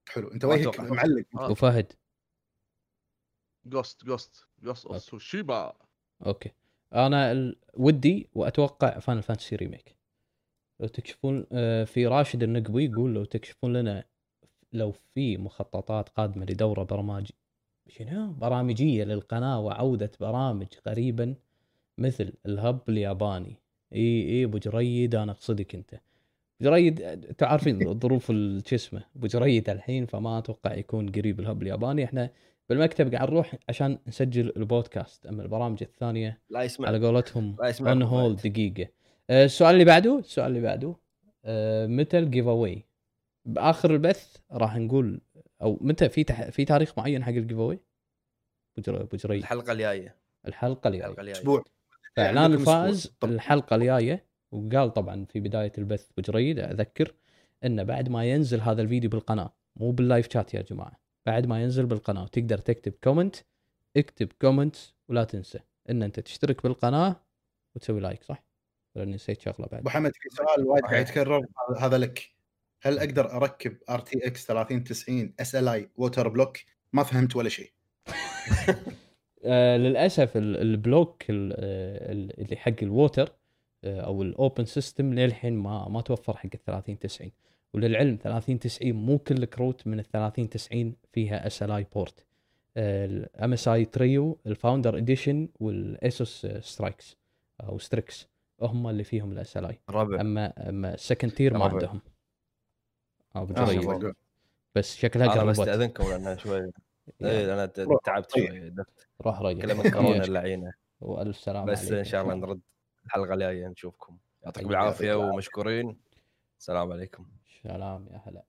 حلو.
أنت
وجهك. معلق.
أبو فهد.
Ghost Ghost Ghost
of.
Tsushima
okay. أنا ال... ودي وأتوقع Final Fantasy Remake لو تكشفون آه، في راشد النقبي يقول لو تكشفون لنا لو في مخططات قادمة لدورة برامج شنو؟ برامجية للقناة وعودة برامج قريبا مثل ال Hub الياباني. إي إي أبو جريد أنا أقصدك أنت. جريد الظروف ال- شو اسمه؟ أبو جريد الحين فما أتوقع يكون قريب الهب الياباني. إحنا بالمكتب قاعد نروح عشان نسجل البودكاست أما البرامج الثانية
لا يسمع.
على قولتهم
لا يسمع
on hold دقيقة. آه، السؤال اللي بعده السؤال اللي بعده آه، متى ال giveaway بآخر البث راح نقول أو متى في تح... في تاريخ معين حق ال giveaway ابو جريد
الحلقة
الجاية.
الحلقة
الجاية. أسبوع.
فإعلان.
الفائز.
الحلقة الجاية. وقال طبعا في بداية البث بجريد أذكر إنه بعد ما ينزل هذا الفيديو بالقناة. مو بال live chat يا جماعة. بعد ما ينزل بالقناة. وتقدر تكتب comment اكتب comment ولا تنسى. إن أنت تشترك بالقناة وتسوي like صح؟ ولا نسيت شغلة بعد؟
أبو حمد في سؤال وايد. قاعد يتكرر. هذا- لك. هل أقدر أركب ار تي إكس 3090 اس ال اي ووتر بلوك ما فهمت ولا شيء.
آه للأسف ال- ال block ال- ال- اللي حق ال water آه، أو ال open system للحين ما ما توفر حق ال 30 90 وللعلم 30 90 مو كل كروت من ال 30 90 فيها SLI port ال MSI Trio ال Founder Edition وال Asus Strix أو Strix هم اللي فيهم ال SLI
أما
أما ال second tier ما. عندهم.
آه،.
بس شكلها
أنا
قربت
بستاذنكم لأن شوي إيه
أنا.
تعبت
طيب.
شوي دفت
روح ريح.
كلمة كورونا. اللعينة.
وألف سلامة
بس
عليك
إن شاء الله نرد الحلقة الجاية نشوفكم. يعطيكم العافية
يعطيك العافية.
ومشكورين. السلام عليكم.
سلام يا هلا.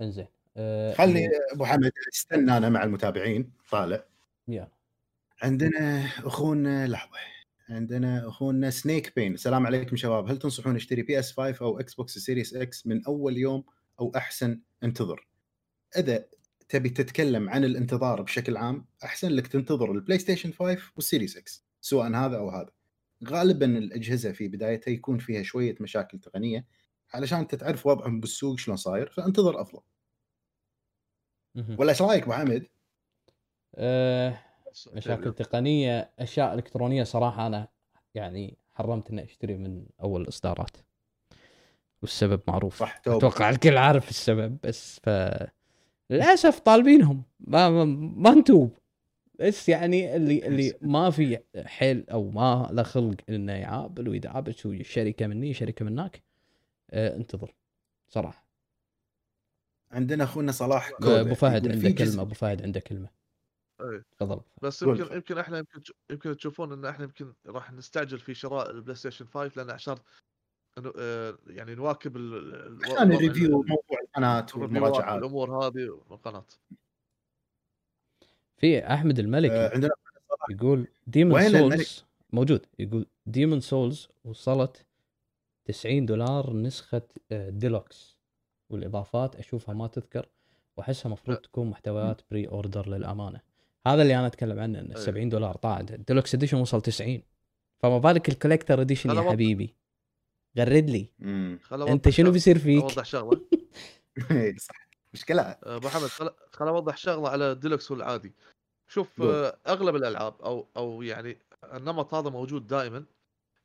انزين أه
خلني أبو حمد استنى أنا مع المتابعين طالع.
يلا.
عندنا أخونا لحظة. عندنا أخونا سنيك بين السلام عليكم شباب. هل تنصحون اشتري PS 5 أو Xbox Series X من أول يوم أو أحسن؟ انتظر. إذا تبي تتكلم عن الانتظار بشكل عام أحسن لك تنتظر ال PlayStation 5 وال Series X سواء هذا أو هذا. غالبا الأجهزة في بدايتها يكون فيها شوية مشاكل تقنية. علشان أنت تعرف وضعهم بالسوق شلون صاير فانتظر
أفضل.
ولا إيش رأيك أبو حمد؟
أه مشاكل تقنية أشياء إلكترونية صراحة أنا يعني حرمت إني أشتري من أول الإصدارات والسبب معروف
صح.
أتوقع الكل عارف السبب بس ف للأسف طالبينهم ما ما, ما نتوب بس يعني اللي اللي ما في حيل أو ما له خلق إنه يعابل ويدعابس وشركه مني شركه من هناك آه، انتظر صراحة
عندنا أخونا صلاح
آه، أبو فهد عنده كلمة أبو فهد عنده كلمة
إيه.
تفضل
بس. يمكن يمكن إحنا يمكن يمكن تشوفون إن إحنا يمكن راح نستعجل في شراء ال PlayStation 5 لأن عشان إنه، آه، يعني نواكب ال- ال-
عشان
ال
review
ال-
موضوع
القناة
والمراجعات
والامور هذه والقناة
في أحمد الملكي
آه، عندنا
يقول Demon's
وين الملك؟
Souls موجود يقول Demon's Souls وصلت 90 دولار نسخة آه، ديلوكس والإضافات أشوفها ما تذكر وأحسها مفروض تكون محتويات pre-order للأمانة. هذا اللي أنا أتكلم عنه
أي.
70 دولار طاعد ال deluxe edition وصل 90 فما بالك ال collector
edition
يا حبيبي؟ غرد لي.
أنت
شنو بيصير فيك؟
اوضح
شغلة. صح مشكلة.
آه، أبو حمد خل اوضح شغلة على الديلكس والعادي. شوف. آه، أغلب الألعاب أو أو يعني النمط هذا موجود دائما.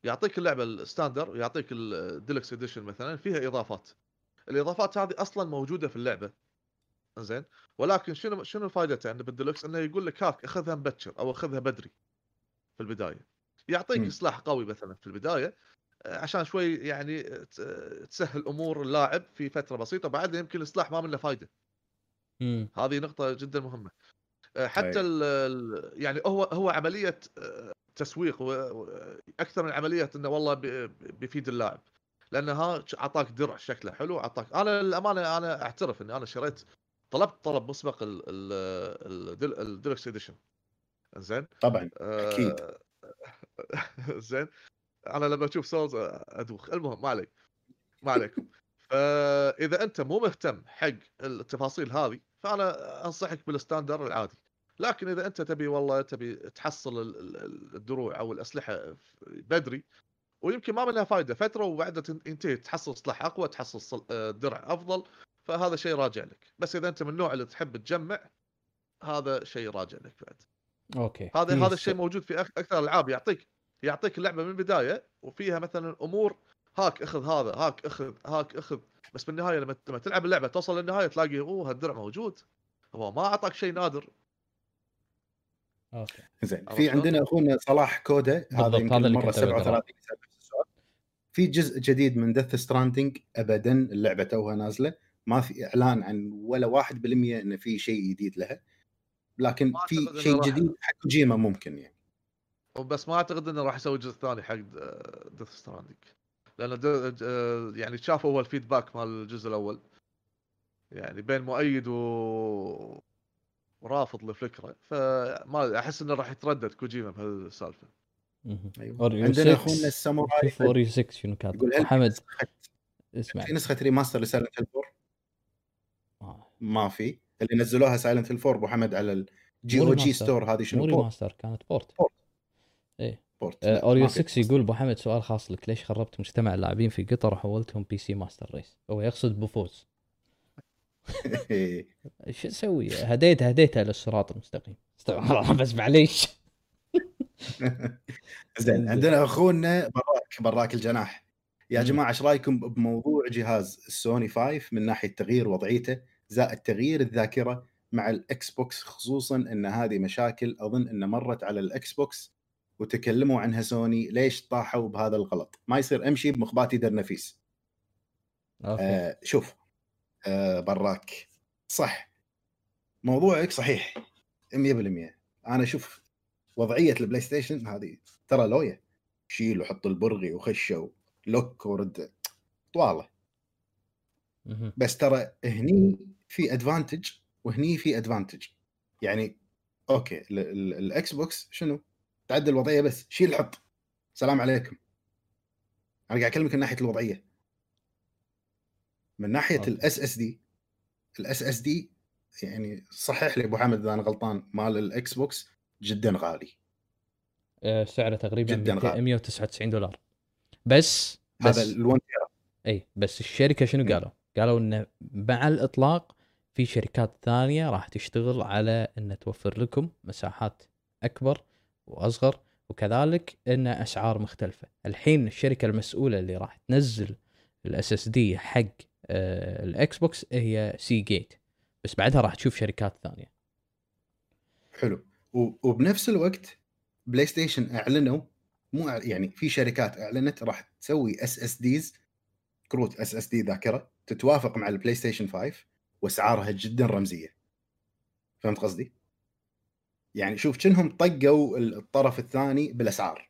يعطيك اللعبة ال standard ويعطيك ال deluxe edition مثلا فيها إضافات الإضافات هذه أصلا موجودة في اللعبة زين ولكن شنو شنو فائدتها انه بالديلكس إنه يقول لك هاك أخذها مبكر أو أخذها بدري في البداية يعطيك
مم.
سلاح قوي مثلا في البداية آه، عشان شوي يعني ت- تسهل أمور اللاعب في فترة بسيطة بعدين يمكن السلاح ما منه فايدة
مم.
هذه نقطة جدا مهمة. آه، حتى
أي.
ال ال- يعني هو هو عملية آه، تسويق أكثر من عملية إنه والله بي- بيفيد اللاعب. لأنها أعطاك درع شكله حلو أعطاك أنا للأمانة أنا أعترف إني أنا شريت طلبت طلب مسبق ال- ال- الديل- ال deluxe edition. زين
طبعا
آه،
أكيد.
زين أنا لما أشوف Souls أدوخ المهم ما عليك ما عليكم فإذا أنت مو مهتم حق التفاصيل هذه فأنا أنصحك بال standard العادي لكن إذا أنت تبي والله تبي تحصل ال- ال- الدروع أو الأسلحة بدري ويمكن ما منها فائده فترة وبعدها تن- ينتهي تحصل سلاح أقوى تحصل صل- آه، درع أفضل فهذا شيء راجع لك. بس إذا أنت من النوع اللي تحب تجمع هذا شيء راجع لك بعد.
okay.
هذا هذا الشيء موجود في أكثر الألعاب يعطيك يعطيك اللعبة من البداية وفيها مثلا أمور هاك أخذ هذا هاك أخذ هاك أخذ بس بالنهاية لما لما تلعب اللعبة توصل للنهاية تلاقي أوه هالدرع موجود. هو ما أعطاك شيء نادر.
okay.
زين في؟ عندنا أخونا صلاح كودا هذا يمكن
هذا اللي
المره
كنت أبي أقرأه.
37 يسأل نفس السؤال. في جزء جديد من Death Stranding ابدا اللعبة توها نازلة. ما في إعلان عن ولا 1% انه في شيء جديد لها. لكن في شيء جديد حق كوجيما ممكن يعني.
بس ما أعتقد إنه راح يسوي جزء ثاني حق Death Stranding لأن يعني شافوا هو ال feedback مال الجزء الأول. يعني بين مؤيد و ورافض للفكره فما أحس إنه راح يتردد كوجيما بهالسالفه.
أوريو
عندنا
6
اخونا الساموراي.
اوريو 6 شنو كاتب.
نسخة-
اسمع.
في نسخة remaster ل Silent Hill 4
آه،
ما في. اللي نزلوها Silent Hill 4 أبو حمد على ال
GOG.
store هذه شنو؟
remaster كانت port
port.
إيه.
port
آه، اوريو
ما في
6 يقول أبو حمد سؤال خاص لك. ليش خربت مجتمع اللاعبين في قطر وحولتهم PC master race هو يقصد بفوز. شو أسوي هديت هديتها للصراط المستقيم. بس معليش.
زين عندنا أخونا براك براك الجناح. يا. جماعة إيش رأيكم بموضوع جهاز السوني 5 من ناحية تغيير وضعيته زائد تغيير الذاكرة مع الاكس بوكس خصوصا إن هذه مشاكل أظن ان مرت على الاكس بوكس وتكلموا عنها سوني ليش طاحوا بهذا الغلط؟ ما يصير أمشي بمخباتي درنفيس.
أوكي.
آه شوف براك. صح. موضوعك صحيح. 100% أنا أشوف وضعية البلاي ستيشن هذه ترى لويا شيل وحط البرغي وخشة لوك ورد.
طوالة.
بس ترى هني في advantage وهني في advantage يعني أوكي ال- ال- الإكس بوكس شنو؟ تعدل الوضعية بس. شيل حط. سلام عليكم. أنا قاعد أكلمك من ناحية الوضعية. من ناحية. ال SSD ال SSD يعني صحح لي ابو حامد إذا أنا غلطان مال الاكس بوكس جدا غالي
آه، سعره تقريبا
جداً
200
غالي.
199 دولار بس بس
هذا ال1 tera
إي بس الشركة شنو. قالوا؟ قالوا إنه مع الإطلاق في شركات ثانية راح تشتغل على ان توفر لكم مساحات أكبر وأصغر وكذلك إن أسعار مختلفة. الحين الشركة المسؤولة اللي راح تنزل ال SSD حق الإكس بوكس هي Seagate بس بعدها راح تشوف شركات ثانية.
حلو وبنفس الوقت بلاي ستيشن أعلنوا مو يعني في شركات أعلنت راح تسوي اس اس ديز كروت اس اس دي ذاكرة تتوافق مع البلاي ستيشن 5 وأسعارها جدا رمزية فهمت قصدي؟ يعني شوف كأنهم طقوا الطرف الثاني بالأسعار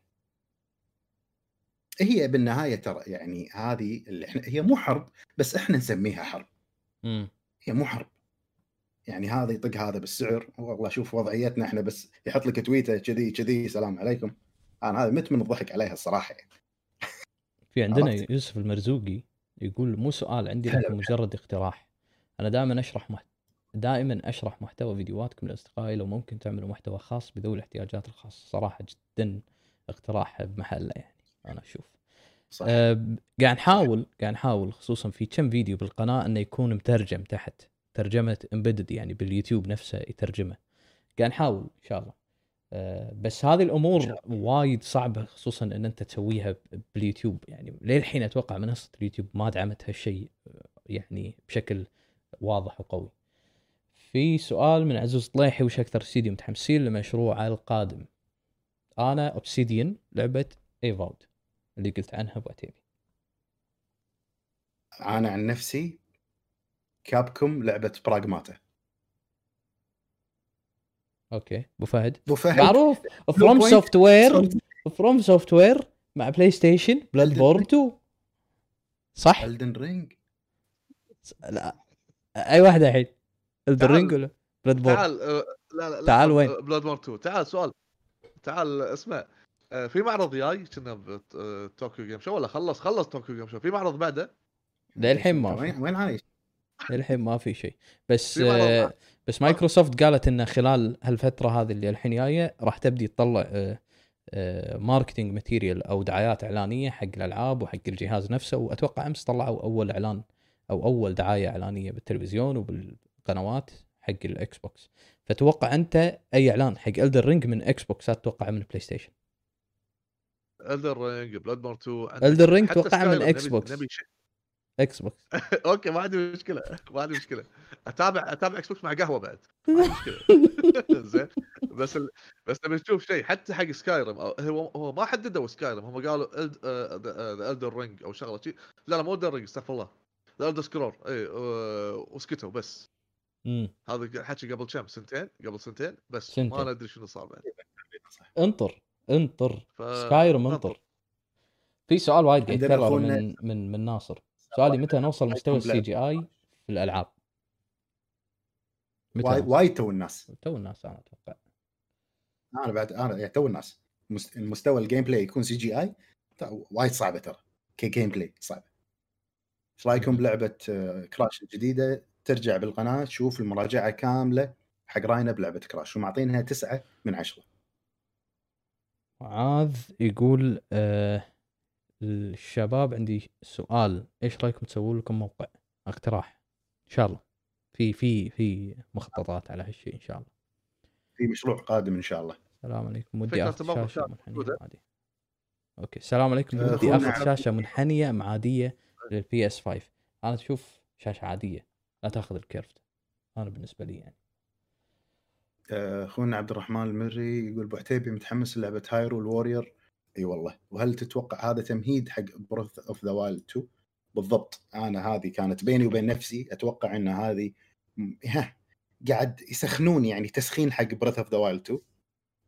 هي بالنهاية ترى يعني هذه اللي إحنا هي مو حرب بس إحنا نسميها حرب.
مم.
هي مو حرب. يعني هذا يطق هذا بالسعر. والله شوف وضعيتنا إحنا بس يحط لك تويتة كذي كذي سلام عليكم. أنا هذا مت من الضحك عليها الصراحة. يعني.
في عندنا
عرفت؟
يوسف المرزوقي يقول مو سؤال عندي لكم مجرد اقتراح. أنا دائما أشرح مح... دائما أشرح محتوى فيديوهاتكم لأصدقائي لو ممكن تعملوا محتوى خاص بذوي الاحتياجات الخاصة. صراحة جدا اقتراح بمحله يعني. أنا أشوف.
صح.
أه قاعد نحاول قاعد نحاول خصوصا في كم فيديو بالقناة إنه يكون مترجم تحت. ترجمة امبيدد يعني باليوتيوب نفسه يترجمه. قاعد نحاول إن شاء الله. أه بس هذه الأمور وايد صعبة خصوصا إن أنت تسويها باليوتيوب. يعني للحين أتوقع منصة اليوتيوب ما دعمت هالشيء آه، يعني بشكل واضح وقوي. في سؤال من عزوز طليحي وش أكثر استديو متحمسين لمشروعه القادم؟ أنا Obsidian لعبة Avowed اللي قلت عنها أبو عتيبي
أنا عن نفسي Capcom لعبة Pragmata
أوكي. أبو فهد؟
أبو فهد.
معروف. From. Software From Software مع بلاي ستيشن Bloodborne 2 صح؟
Elden Ring
لا. أي واحدة الحين؟
Elden.
Ring ولا Bloodborne؟
تعال آه، لا لا
تعال وين؟
Bloodborne 2 تعال سؤال. تعال اسمع. في معرض جاي كنا ب Tokyo Game Show ولا خلص خلص Tokyo Game Show في معرض بعده؟
للحين ما في.
وين عايش؟
للحين ما في شيء. بس آه بس مايكروسوفت قالت ان خلال هالفترة هذه اللي الحين جاية راح تبدي تطلع آه آه marketing material أو دعايات إعلانية حق الألعاب وحق الجهاز نفسه وأتوقع أمس طلعوا أول إعلان أو أول دعاية إعلانية بالتلفزيون وبالقنوات حق الاكس بوكس فتوقع أنت أي إعلان حق Elden Ring من إكس بوكس لا تتوقع من بلاي ستيشن
Elden Ring Bloodborne 2 عندك
Elden
Ring
توقع من
إكس
بوكس
نبي شيء.
إكس بوكس
أوكي ما عندي مشكلة ما عندي مشكلة. أتابع أتابع إكس بوكس مع قهوة بعد. ما عندي مشكلة. زين. بس ال... بس نبي نشوف شيء حتى حق Skyrim هو هو ما حددوا Skyrim هم قالوا The Elden Ring أو شغلة شيء لا لا مو Elden Ring استغفر الله. The Elder Scroll إي وسكتوا بس. هذا حكي قبل كم؟ سنتين؟ قبل سنتين؟ بس.
سنتين.
ما ندري شنو صار بعد.
انطر. انطر
ف...
Skyrim انطر في سؤال وايد يتكرر من من من ناصر. سؤالي متى نوصل مستوى ال CGI في الألعاب؟
وايد تو الناس.
تو الناس أنا أتوقع.
أنا بعد أنا يعني تو الناس. مست- المستوى ال gameplay يكون CGI وايد صعبة ترى. ك gameplay صعبة. إيش رأيكم بلعبة آه، Crash الجديدة؟ ترجع بالقناة تشوف المراجعة كاملة حق راينا بلعبة Crash. ومعطينها تسعة من عشرة.
معاذ يقول آه الشباب عندي سؤال. إيش رأيكم تسوون لكم موقع اقتراح؟ إن شاء الله. في في في مخططات على هالشيء إن شاء الله.
في مشروع قادم إن شاء الله.
السلام عليكم. ودي
أخذ
شاشة
منحنية.
عاديه أوكي. السلام عليكم.
آه،
ودي
أخذ
شاشة منحنية أم عادية لل PS 5 أنا أشوف شاشة عادية. لا تأخذ ال curved أنا بالنسبة لي يعني.
أخونا عبد الرحمن المري يقول ابو عتيبي متحمس للعبة Hyrule Warriors إي والله. وهل تتوقع هذا تمهيد حق Breath of the Wild 2 بالضبط. أنا هذه كانت بيني وبين نفسي أتوقع إن هذه ها قاعد يسخنون يعني تسخين حق Breath of the Wild 2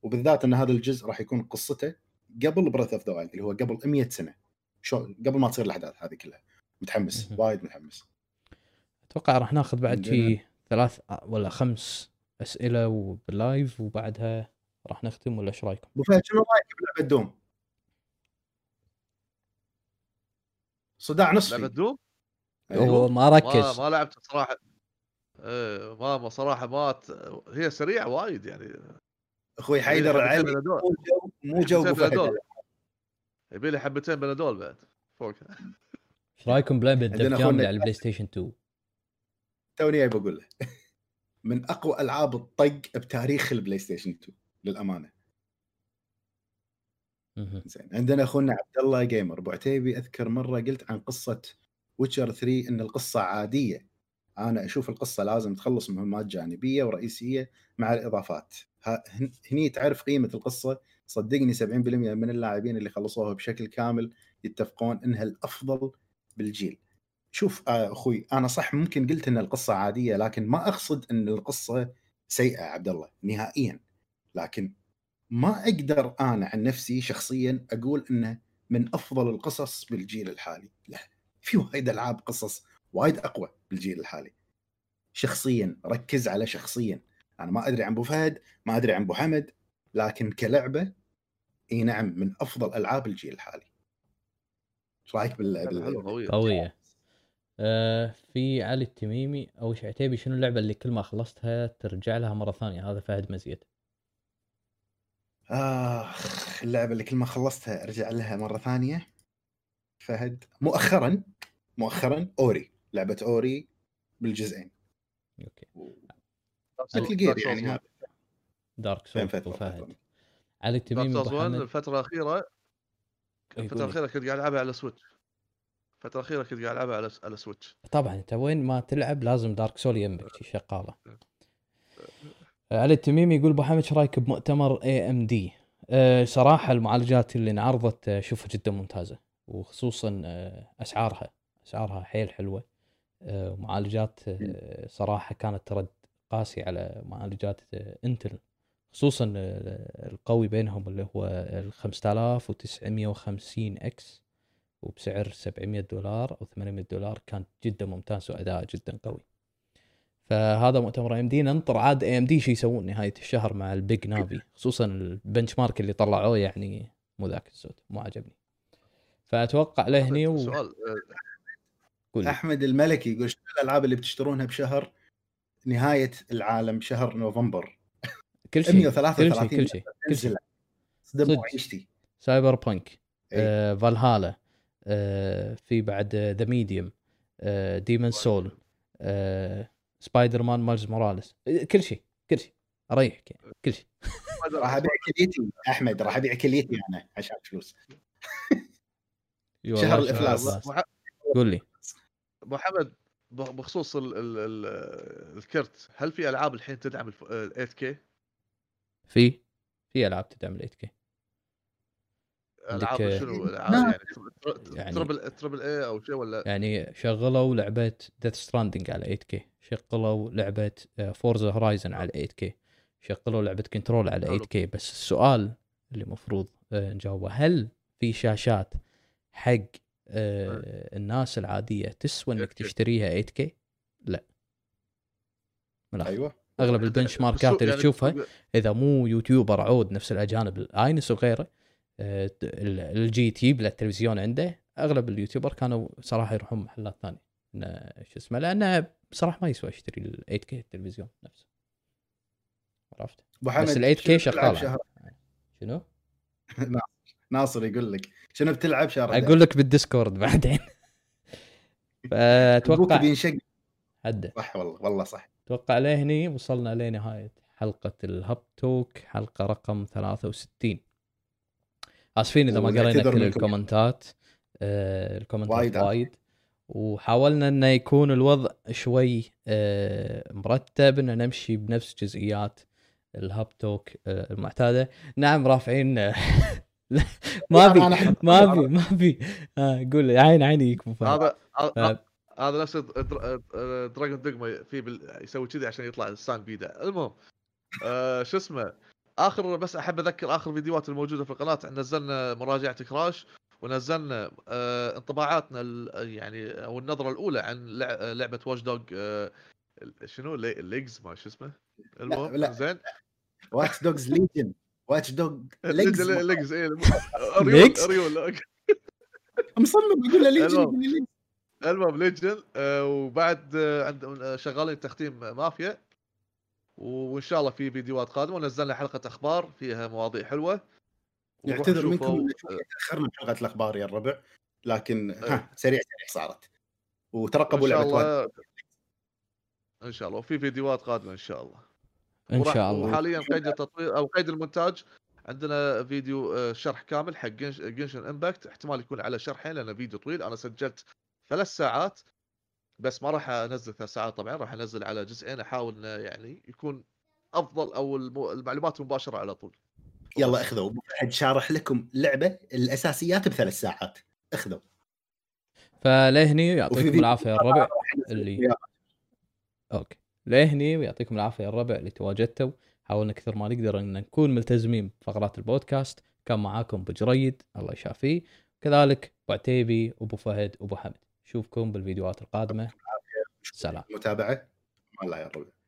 وبالذات إن هذا الجزء راح يكون قصته قبل Breath of the Wild اللي هو قبل 100 سنة. شو قبل ما تصير الأحداث هذه كلها. متحمس. وايد متحمس.
أتوقع راح ناخذ بعد
عندنا-
شي ثلاث ولا خمس أسئلة وبال live وبعدها راح نختم ولا إيش رأيكم؟
أبو فهد شنو رأيك بلعبه Doom؟ صداع نصفي
لعبة Doom
أيوه.
هو ما
ما
ركز
ما لعبت صراحة إيه، ما ما صراحة ما ت... هي سريعة وايد يعني
أخوي حيدر العلي. مو جو
أبو. يبي لي حبتين بنادول بعد فوق
إيش
رأيكم
بلعبة
Def
Jam على ال Play Station 2
توني جاي بقول له من أقوى ألعاب الطق بتاريخ ال PlayStation 2 للامانه. زين عندنا أخونا عبد الله Gamer. أبو عتيبي أذكر مرة قلت عن قصة Witcher 3 إن القصة عادية. أنا أشوف القصة لازم تخلص مهمات جانبية ورئيسية مع الإضافات. هني تعرف قيمة القصة؟ صدقني 70% من اللاعبين اللي خلصوها بشكل كامل يتفقون إنها الأفضل بالجيل. شوف آه، أخوي أنا صح ممكن قلت إن القصة عادية لكن ما أقصد إن القصة سيئة عبد الله نهائيا. لكن ما أقدر أنا عن نفسي شخصيا أقول إنه من أفضل القصص بالجيل الحالي. لا في وايد ألعاب قصص وايد أقوى بالجيل الحالي. شخصيا ركز على شخصيا. أنا ما أدري عن أبو فهد ما أدري عن أبو حمد لكن كلعبة إي نعم من أفضل ألعاب الجيل الحالي. إيش رأيك بال,
قوية. آه في علي التميمي أو عتيبي شنو اللعبة اللي كل ما خلصتها ترجع لها مرة ثانية؟ هذا فهد مزيد.
آخ اللعبة اللي كل ما خلصتها أرجع لها مرة ثانية. فهد مؤخرا مؤخرا أوري لعبة أوري بالجزئين.
أوكي.
مثل جير يعني هذا
دارك
بين
سولز
فتره
أبو فهد؟
وفترة.
علي التميمي ابو
سولز 1
حمد
الفترة الأخيرة
إي، الفترة.
الأخيرة كنت قاعد ألعبها على سويتش الفترة الأخيرة كنت قاعد ألعبها على على سويتش
طبعا أنت وين ما تلعب لازم دارك سول يمك شغاله علي التميمي يقول أبو حمد رأيك بمؤتمر AMD صراحة المعالجات اللي انعرضت اشوفها جدا ممتازة وخصوصا آه، أسعارها أسعارها حيل حلوة آه، معالجات صراحة كانت ترد قاسي على معالجات Intel خصوصا القوي بينهم اللي هو ال 5950 X وبسعر 700 دولار أو 800 دولار كان جدا ممتاز وأداء جدا قوي. فهذا مؤتمر AMD ننطر عاد AMD شو يسوون نهاية الشهر مع ال Big Navi خصوصا ال benchmark اللي طلعوه يعني مو ذاك الزود مو عجبني فأتوقع له هني و...
سؤال.
أحمد الملكي يقول شنو الألعاب اللي بتشترونها بشهر نهاية العالم شهر نوفمبر؟
كل شيء كل
133
شيء كل شيء كل شيء. صدق. Cyberpunk
إي.
آه فالهالا. في بعد The Medium آه Demon Soul آه Spider-Man Miles Morales آه، كل شيء كل شيء. أريحك يعني كل شيء.
راح أبيع كليتي أحمد راح أبيع كليتي أنا عشان فلوس. شهر
ح-
قول لي.
أبو حمد بخ- بخصوص ال ال ال الكرت هل في ألعاب الحين تدعم ال 8 K
في في ألعاب تدعم ال 8
K
ألعاب
شنو؟ ألعاب يعني
يعني-
triple triple A أو شيء ولا؟
يعني شغلوا لعبة Death Stranding على 8 K شغلوا لعبة Forza Horizon على 8 K شغلوا لعبة Control على 8 K بس السؤال اللي المفروض نجاوبه. هل في شاشات حق آه، الناس العادية تسوى إنك
8K.
تشتريها 8 K؟ لا. الآخر.
أيوه.
أغلب ال benchmark ات اللي
يعني
تشوفها إذا مو YouTuber عود نفس الأجانب Linus وغيره آه، LG تجيب له التلفزيون عنده. أغلب ال YouTuber كانوا صراحة يروحون محلات ثانية. شو اسمه لأنه بصراحة ما يسوى اشتري ال 8 K التلفزيون نفسه. عرفت؟ بس ال 8
K
شغالة.
شهر؟
شنو؟
ناصر يقول لك. شنو بتلعب شهر
أقول لك بال Discord بعدين.
أتوقع
فاتوقع
بينشق.
هده
صح والله والله صح.
أتوقع لهني وصلنا لنهاية حلقة ال Hub Talk حلقة رقم 63 اسفين إذا ما قرينا كل.
ال
comment ات. آه ال
comment
ات
وايد
وايد, وحاولنا إنه يكون الوضع شوي آه مرتب ان نمشي بنفس جزئيات ال Hub Talk آه المعتادة. نعم رافعين. ما ابي ما ابي ما ابي آه قول لي عين ابو فهد.
هذا هذا- نفس در- دراجون دوغما في بال... يسوي كذي عشان يطلع السان بيده المهم آه شو اسمه؟ آخر بس أحب أذكر آخر فيديوهات الموجودة في القناة نزلنا مراجعة كراش ونزلنا آه انطباعاتنا يعني أو النظرة الأولى عن لع- لعبة واش دوج آه شنو لي- ليجز ما شو اسمه المهم. زين
واتش دوجز ليجن واتش دوج ليجز
ليجز اي
ليجز؟
ريول ريول
مصمم يقول له ليجن
المهم.
ليجن.
آه، وبعد آه، عند آه، شغالين تختيم مافيا وإن شاء الله في فيديوهات قادمة ونزلنا حلقة أخبار فيها مواضيع حلوة.
نعتذر منكم شوي تأخرنا بحلقه الأخبار يا الربع لكن ها سريع سريع صارت. وترقبوا
إن شاء
لعبة
الله إن شاء الله. وفي فيديوهات قادمة إن شاء الله. إن
شاء الله.
وحاليا قيد التطوير أو قيد المونتاج عندنا فيديو آه، شرح كامل حق Gensh- Genshin Impact احتمال يكون على شرحين لأنه فيديو طويل. أنا سجلت ثلاث ساعات. بس ما راح أنزل ثلاث ساعات طبعا راح أنزل على جزئين أحاول إنه يعني يكون أفضل أو المعلومات مباشرة على طول.
يلا أخذوا فهد شارح لكم لعبة الأساسيات بثلاث ساعات. أخذوا.
فلهني يعطيكم العافية يا الربع اللي. أوكي. لهني ويعطيكم العافية يا الربع اللي تواجدتوا. حاولنا كثر ما نقدر إن نكون ملتزمين بفقرات البودكاست. كان معاكم ابو جريد الله يشافيه. كذلك أبو عتيبي وابو فهد وابو حمد. اشوفكم بالفيديوهات القادمة. سلام.
متابعة. الله يا رب